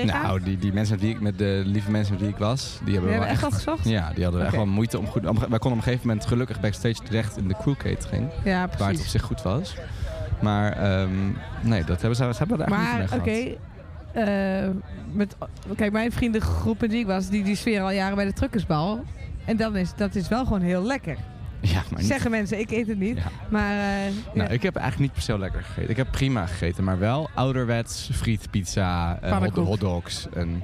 Nou, die, die mensen met, wie ik, met de lieve mensen met wie ik was, die hebben We wel echt echt... al gezocht? Ja, die hadden echt Oké. wel moeite om goed... om- Wij konden op een gegeven moment gelukkig backstage terecht in de crew catering. Ja, Waar het op zich goed was. Maar ehm, nee, dat hebben ze, hebben er echt Maar niet oké, mee gehad. eh, met kijk, mijn vriendengroep en die ik was, die, die sfeer al jaren bij de truckersbal. En dan is, dat is wel gewoon heel lekker. Ja, maar niet... Zeggen mensen, ik eet het niet. Ja. Maar eh, Nou, ja. ik heb eigenlijk niet per se lekker gegeten. Ik heb prima gegeten, maar wel ouderwets friet, pizza, eh, hot, hotdogs en,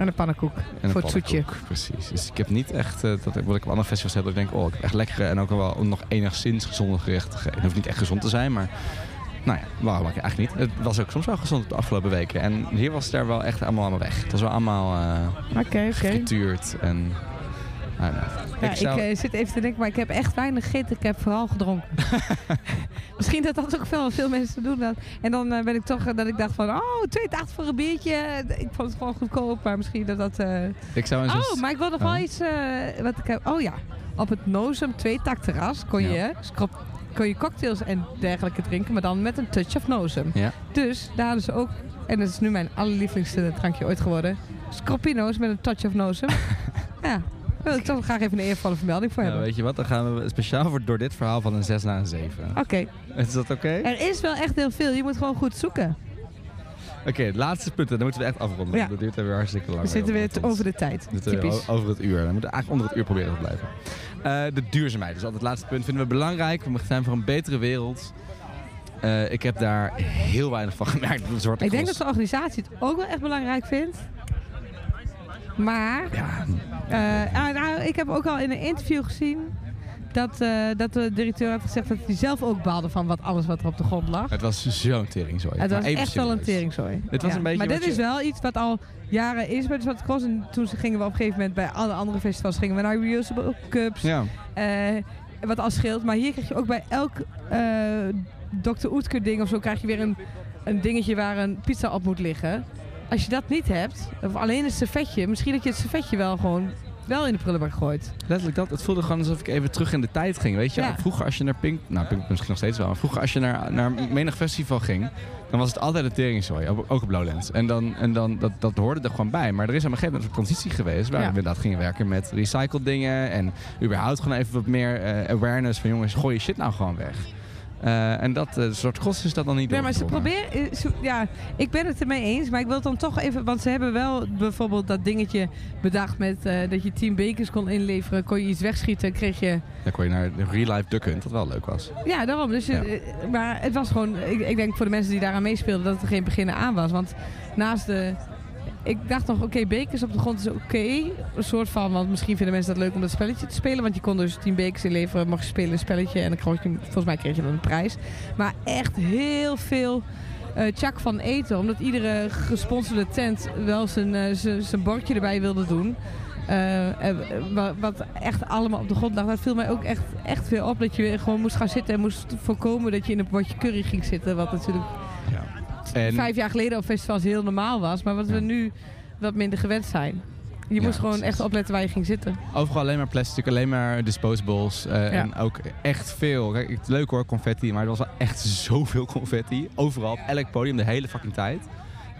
en een pannenkoek en voor een het zoetje. Precies. Dus ik heb niet echt, eh, dat, wat ik op andere festivals heb, dat ik denk, oh, ik heb echt lekkere en ook wel nog enigszins gezonde gerechten gegeten. Het hoeft niet echt gezond te zijn, maar nou ja, waarom ook eigenlijk niet. Het was ook soms wel gezond de afgelopen weken. En hier was het er wel echt allemaal, allemaal weg. Het was wel allemaal oké. gefrituurd en... Know. Ja, ik zou- ik eh, zit even te denken, maar ik heb echt weinig gegeten. Ik heb vooral gedronken. Misschien dat dat ook veel, veel mensen doen. Dat. En dan eh, ben ik toch eh, dat ik dacht van, oh, 2,80 voor een biertje. Ik vond het gewoon goedkoop, maar misschien dat dat... eh, ik zou een Oh, maar ik wil nog wel Oh. iets eh, wat ik heb. Oh ja, op het Nozem twee-tak terras kon je, Ja. scrop- kon je cocktails en dergelijke drinken, maar dan met een touch of Nozem. Ja. Dus daar hadden ze ook, en dat is nu mijn allerlievelingsste drankje ooit geworden, Scroppino's met een touch of Nozem. ja, wil ik toch graag even een eervolle vermelding voor Nou, hebben. weet je wat, dan gaan we speciaal voor, door dit verhaal van een 6 naar een 7. Oké, Is dat oké? er is wel echt heel veel. Je moet gewoon goed zoeken. Oké, het laatste punt. Dan moeten we echt afronden. Ja. Dat duurt er weer hartstikke lang. We zitten weer over de tijd. Typisch. over het uur. Dan moeten we eigenlijk onder het uur proberen te blijven. Eh, de duurzaamheid. Dus altijd het laatste punt vinden we belangrijk. We zijn voor een betere wereld. Eh, ik heb daar heel weinig van gemerkt. Ik denk dat de organisatie het ook wel echt belangrijk vindt. Maar Ja, Eh, ah, nou, ik heb ook al in een interview gezien dat, eh, dat de directeur had gezegd dat hij zelf ook baalde van wat alles wat er op de grond lag. het was zo'n teringzooi. Het was echt wel een teringzooi. Dit was Ja. een beetje maar dit je- is wel iets wat al jaren is bij de Zwarte Cross. En toen gingen we op een gegeven moment bij alle andere festivals gingen we naar reusable cups. Ja. eh, wat al scheelt. Maar hier krijg je ook bij elk eh, Dr. Oetker ding of zo krijg je weer een, een dingetje waar een pizza op moet liggen. Als je dat niet hebt, of alleen een servetje, misschien dat je het servetje wel gewoon wel in de prullenbak gooit. Letterlijk dat. Het voelde gewoon alsof ik even terug in de tijd ging. Weet je, Ja. vroeger als je naar Pink... Nou, Pink misschien nog steeds wel. Maar vroeger als je naar, naar menig festival ging... Dan was het altijd een teringzooi. Ook ook op Lowlands. En, dan, en dan, dat, dat hoorde er gewoon bij. Maar er is aan een gegeven moment een transitie geweest... waar Ja. we inderdaad gingen werken met recycled dingen. En überhaupt gewoon even wat meer eh, awareness van... jongens, gooi je shit nou gewoon weg. Eh, en dat eh, soort kosten is dat dan niet Nee, maar ze proberen. eh, ze- Ja, ik ben het ermee eens. Maar ik wil het dan toch even. Want ze hebben wel bijvoorbeeld dat dingetje bedacht met eh, dat je 10 bekers kon inleveren. Kon je iets wegschieten, kreeg je. Dan kon je naar de real life Duck Hunt, wat wel leuk was. Ja, daarom. Dus, Ja. maar het was gewoon. Ik, ik denk voor de mensen die daaraan meespeelden dat het er geen beginnen aan was. Want naast de. Ik dacht nog, oké, bekers op de grond is oké. Een soort van, want misschien vinden mensen dat leuk om dat spelletje te spelen. Want je kon dus 10 bekers inleveren, mag je spelen een spelletje. En dan kreeg je, volgens mij kreeg je dan een prijs. Maar echt heel veel tjak van eten. Omdat iedere gesponsorde tent wel zijn, eh, zijn, bordje erbij wilde doen. Eh, wa- wat echt allemaal op de grond lag. Dat viel mij ook echt, echt veel op. Dat je gewoon moest gaan zitten en moest voorkomen dat je in een bordje curry ging zitten. Wat natuurlijk En vijf jaar geleden op festivals heel normaal was. Maar wat we nu wat minder gewend zijn. Je Ja, moest gewoon precies. echt opletten waar je ging zitten. Overal alleen maar plastic, alleen maar disposables. eh, En ook echt veel. Kijk, het leuk hoor, confetti. Maar er was wel echt zoveel confetti. Overal, op elk podium, de hele fucking tijd.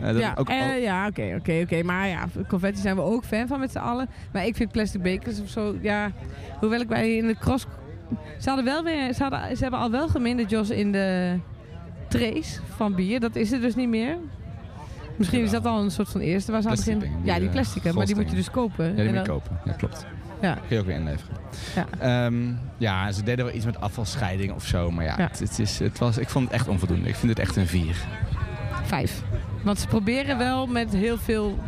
Dat ja, al- ja oké, oké, oké. Maar ja, confetti zijn we ook fan van met z'n allen. Maar ik vind plastic bekers of zo, ja... Hoewel ik bij in de cross... Ze hadden wel weer... Ze, hadden, ze hebben al wel geminderd, Jos, in de trace van bier. Dat is er dus niet meer. Misschien is dat al een soort van eerste waar ze aan het Plastic begin... ding, Ja, die eh, plastic, maar die moet je dus kopen. Ja, die moet je kopen. Ja, klopt. Ja. Kun je ook weer inleveren. Ja. Ehm, ja, ze deden wel iets met afvalscheiding of zo. Maar ja, Ja. Het, het is, het was, ik vond het echt onvoldoende. Ik vind het echt een vier. Vijf. Want ze proberen wel met heel veel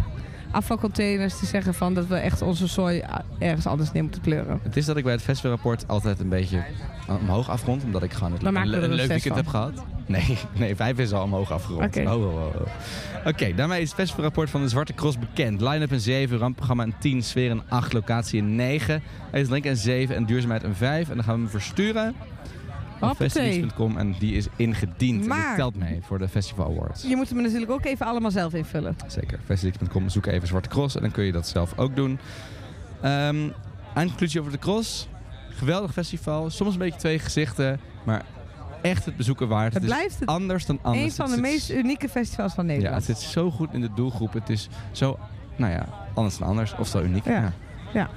afvalcontainers te zeggen van dat we echt onze sooi ergens anders neer moeten kleuren. Het is dat ik bij het festivalrapport altijd een beetje omhoog afrond. Omdat ik gewoon het, een, leuk weekend heb gehad. Nee, nee, vijf is al omhoog afgerond. Oké. Oh, oh, oh, oh. Oké, daarmee is het festivalrapport van de Zwarte Cross bekend. Line-up een 7, rampprogramma een 10, sfeer een 8, locatie een 9. Eten drink een 7 en duurzaamheid een 5. En dan gaan we hem versturen festivals.com en die is ingediend. En die telt mee voor de Festival Awards. Je moet hem natuurlijk ook even allemaal zelf invullen. Zeker. Festivals.com, zoek even Zwarte Cross en dan kun je dat zelf ook doen. Eindconclusie over de Cross. Geweldig festival. Soms een beetje twee gezichten, maar echt het bezoeken waard. Het blijft het anders dan anders. een van de meest unieke festivals van Ja, Nederland. het zit zo goed in de doelgroep. Het is zo, nou ja, anders dan anders. Of zo uniek. Ja. Ja.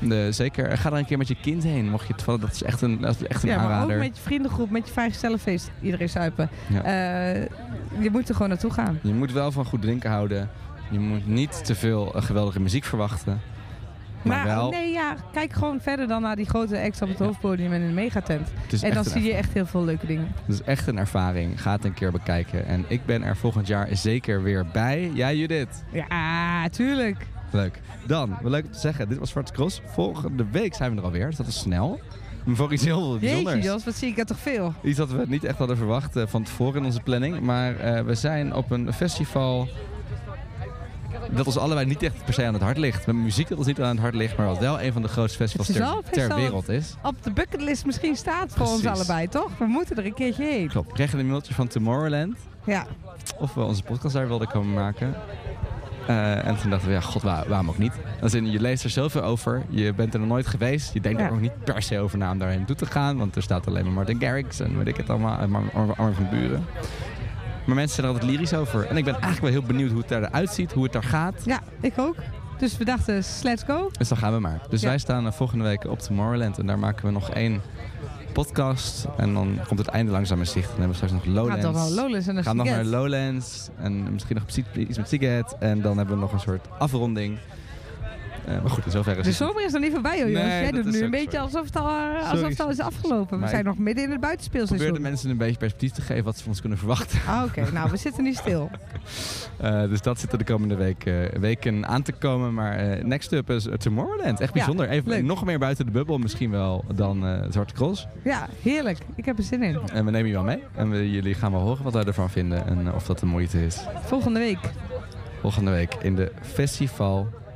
De, zeker, ga er een keer met je kind heen. Mocht je het vallen, dat is echt een, dat is echt een Ja, maar ook met je vriendengroep, met je vrijgezellenfeest, iedereen zuipen. Ja. Eh, je moet er gewoon naartoe gaan. Je moet wel van goed drinken houden. Je moet niet te veel eh, geweldige muziek verwachten. Maar, wel, nee, ja, kijk gewoon verder dan naar die grote acts op het hoofdpodium en in de megatent. En dan een zie je echt heel veel leuke dingen. Het is echt een ervaring. Ga het een keer bekijken. En ik ben er volgend jaar zeker weer bij. Jij, Judith. Ja, tuurlijk. Leuk. Dan, wel leuk om te zeggen, dit was Zwarte Cross. Volgende week zijn we er alweer. Dus dat is snel. Maar voor iets heel Jeetje, bijzonders. Jos, wat zie ik er toch veel. Iets dat we niet echt hadden verwacht eh, van tevoren in onze planning. Maar eh, we zijn op een festival dat ons allebei niet echt per se aan het hart ligt. Met muziek dat ons niet aan het hart ligt, maar wat wel een van de grootste festivals ter, wereld is. Op de bucketlist misschien staat voor ons allebei, toch? We moeten er een keertje heen. Klopt. We kregen een mailtje van Tomorrowland. Ja, Of we onze podcast daar wilden komen maken. Eh, en toen dachten we, ja, god, waar, waarom ook niet? Als in, je leest er zoveel over. Je bent er nog nooit geweest. Je denkt Ja. er ook niet per se over na om daarheen toe te gaan. Want er staat alleen maar Martin Garrix en weet ik het allemaal. En Armin van Buren. Maar mensen zijn er altijd lyrisch over. En ik ben eigenlijk wel heel benieuwd hoe het eruit ziet. Hoe het daar gaat. ja, ik ook. Dus we dachten, let's go. Dus dan gaan we maar. Dus Ja. wij staan eh, volgende week op Tomorrowland. En daar maken we nog één podcast. En dan komt het einde langzaam in zicht. Dan hebben we straks nog Gaat Lowlands. toch wel Lowlands en gaan nog naar. Lowlands en misschien nog iets met Siget. En dan hebben we nog een soort afronding. Eh, maar goed, in zoverre is De zomer is nog niet voorbij, hoor, Jos. Nee, Jij doet nu een beetje alsof het al, eh, alsof Sorry. het al is afgelopen. We zijn ik nog midden in het probeer buitenspeelseizoen. de mensen een beetje perspectief te geven wat ze van ons kunnen verwachten. Ah, oké. Nou, we zitten niet stil. Eh, dus dat zit er de komende week, weken aan te komen. Maar next up is Tomorrowland. Echt bijzonder. Even nog meer buiten de bubbel misschien wel dan Zwarte Cross. Ja, heerlijk. Ik heb er zin in. En we nemen je wel mee. En we, jullie gaan wel horen wat wij ervan vinden en of dat de moeite is. Volgende week. Volgende week in de Festival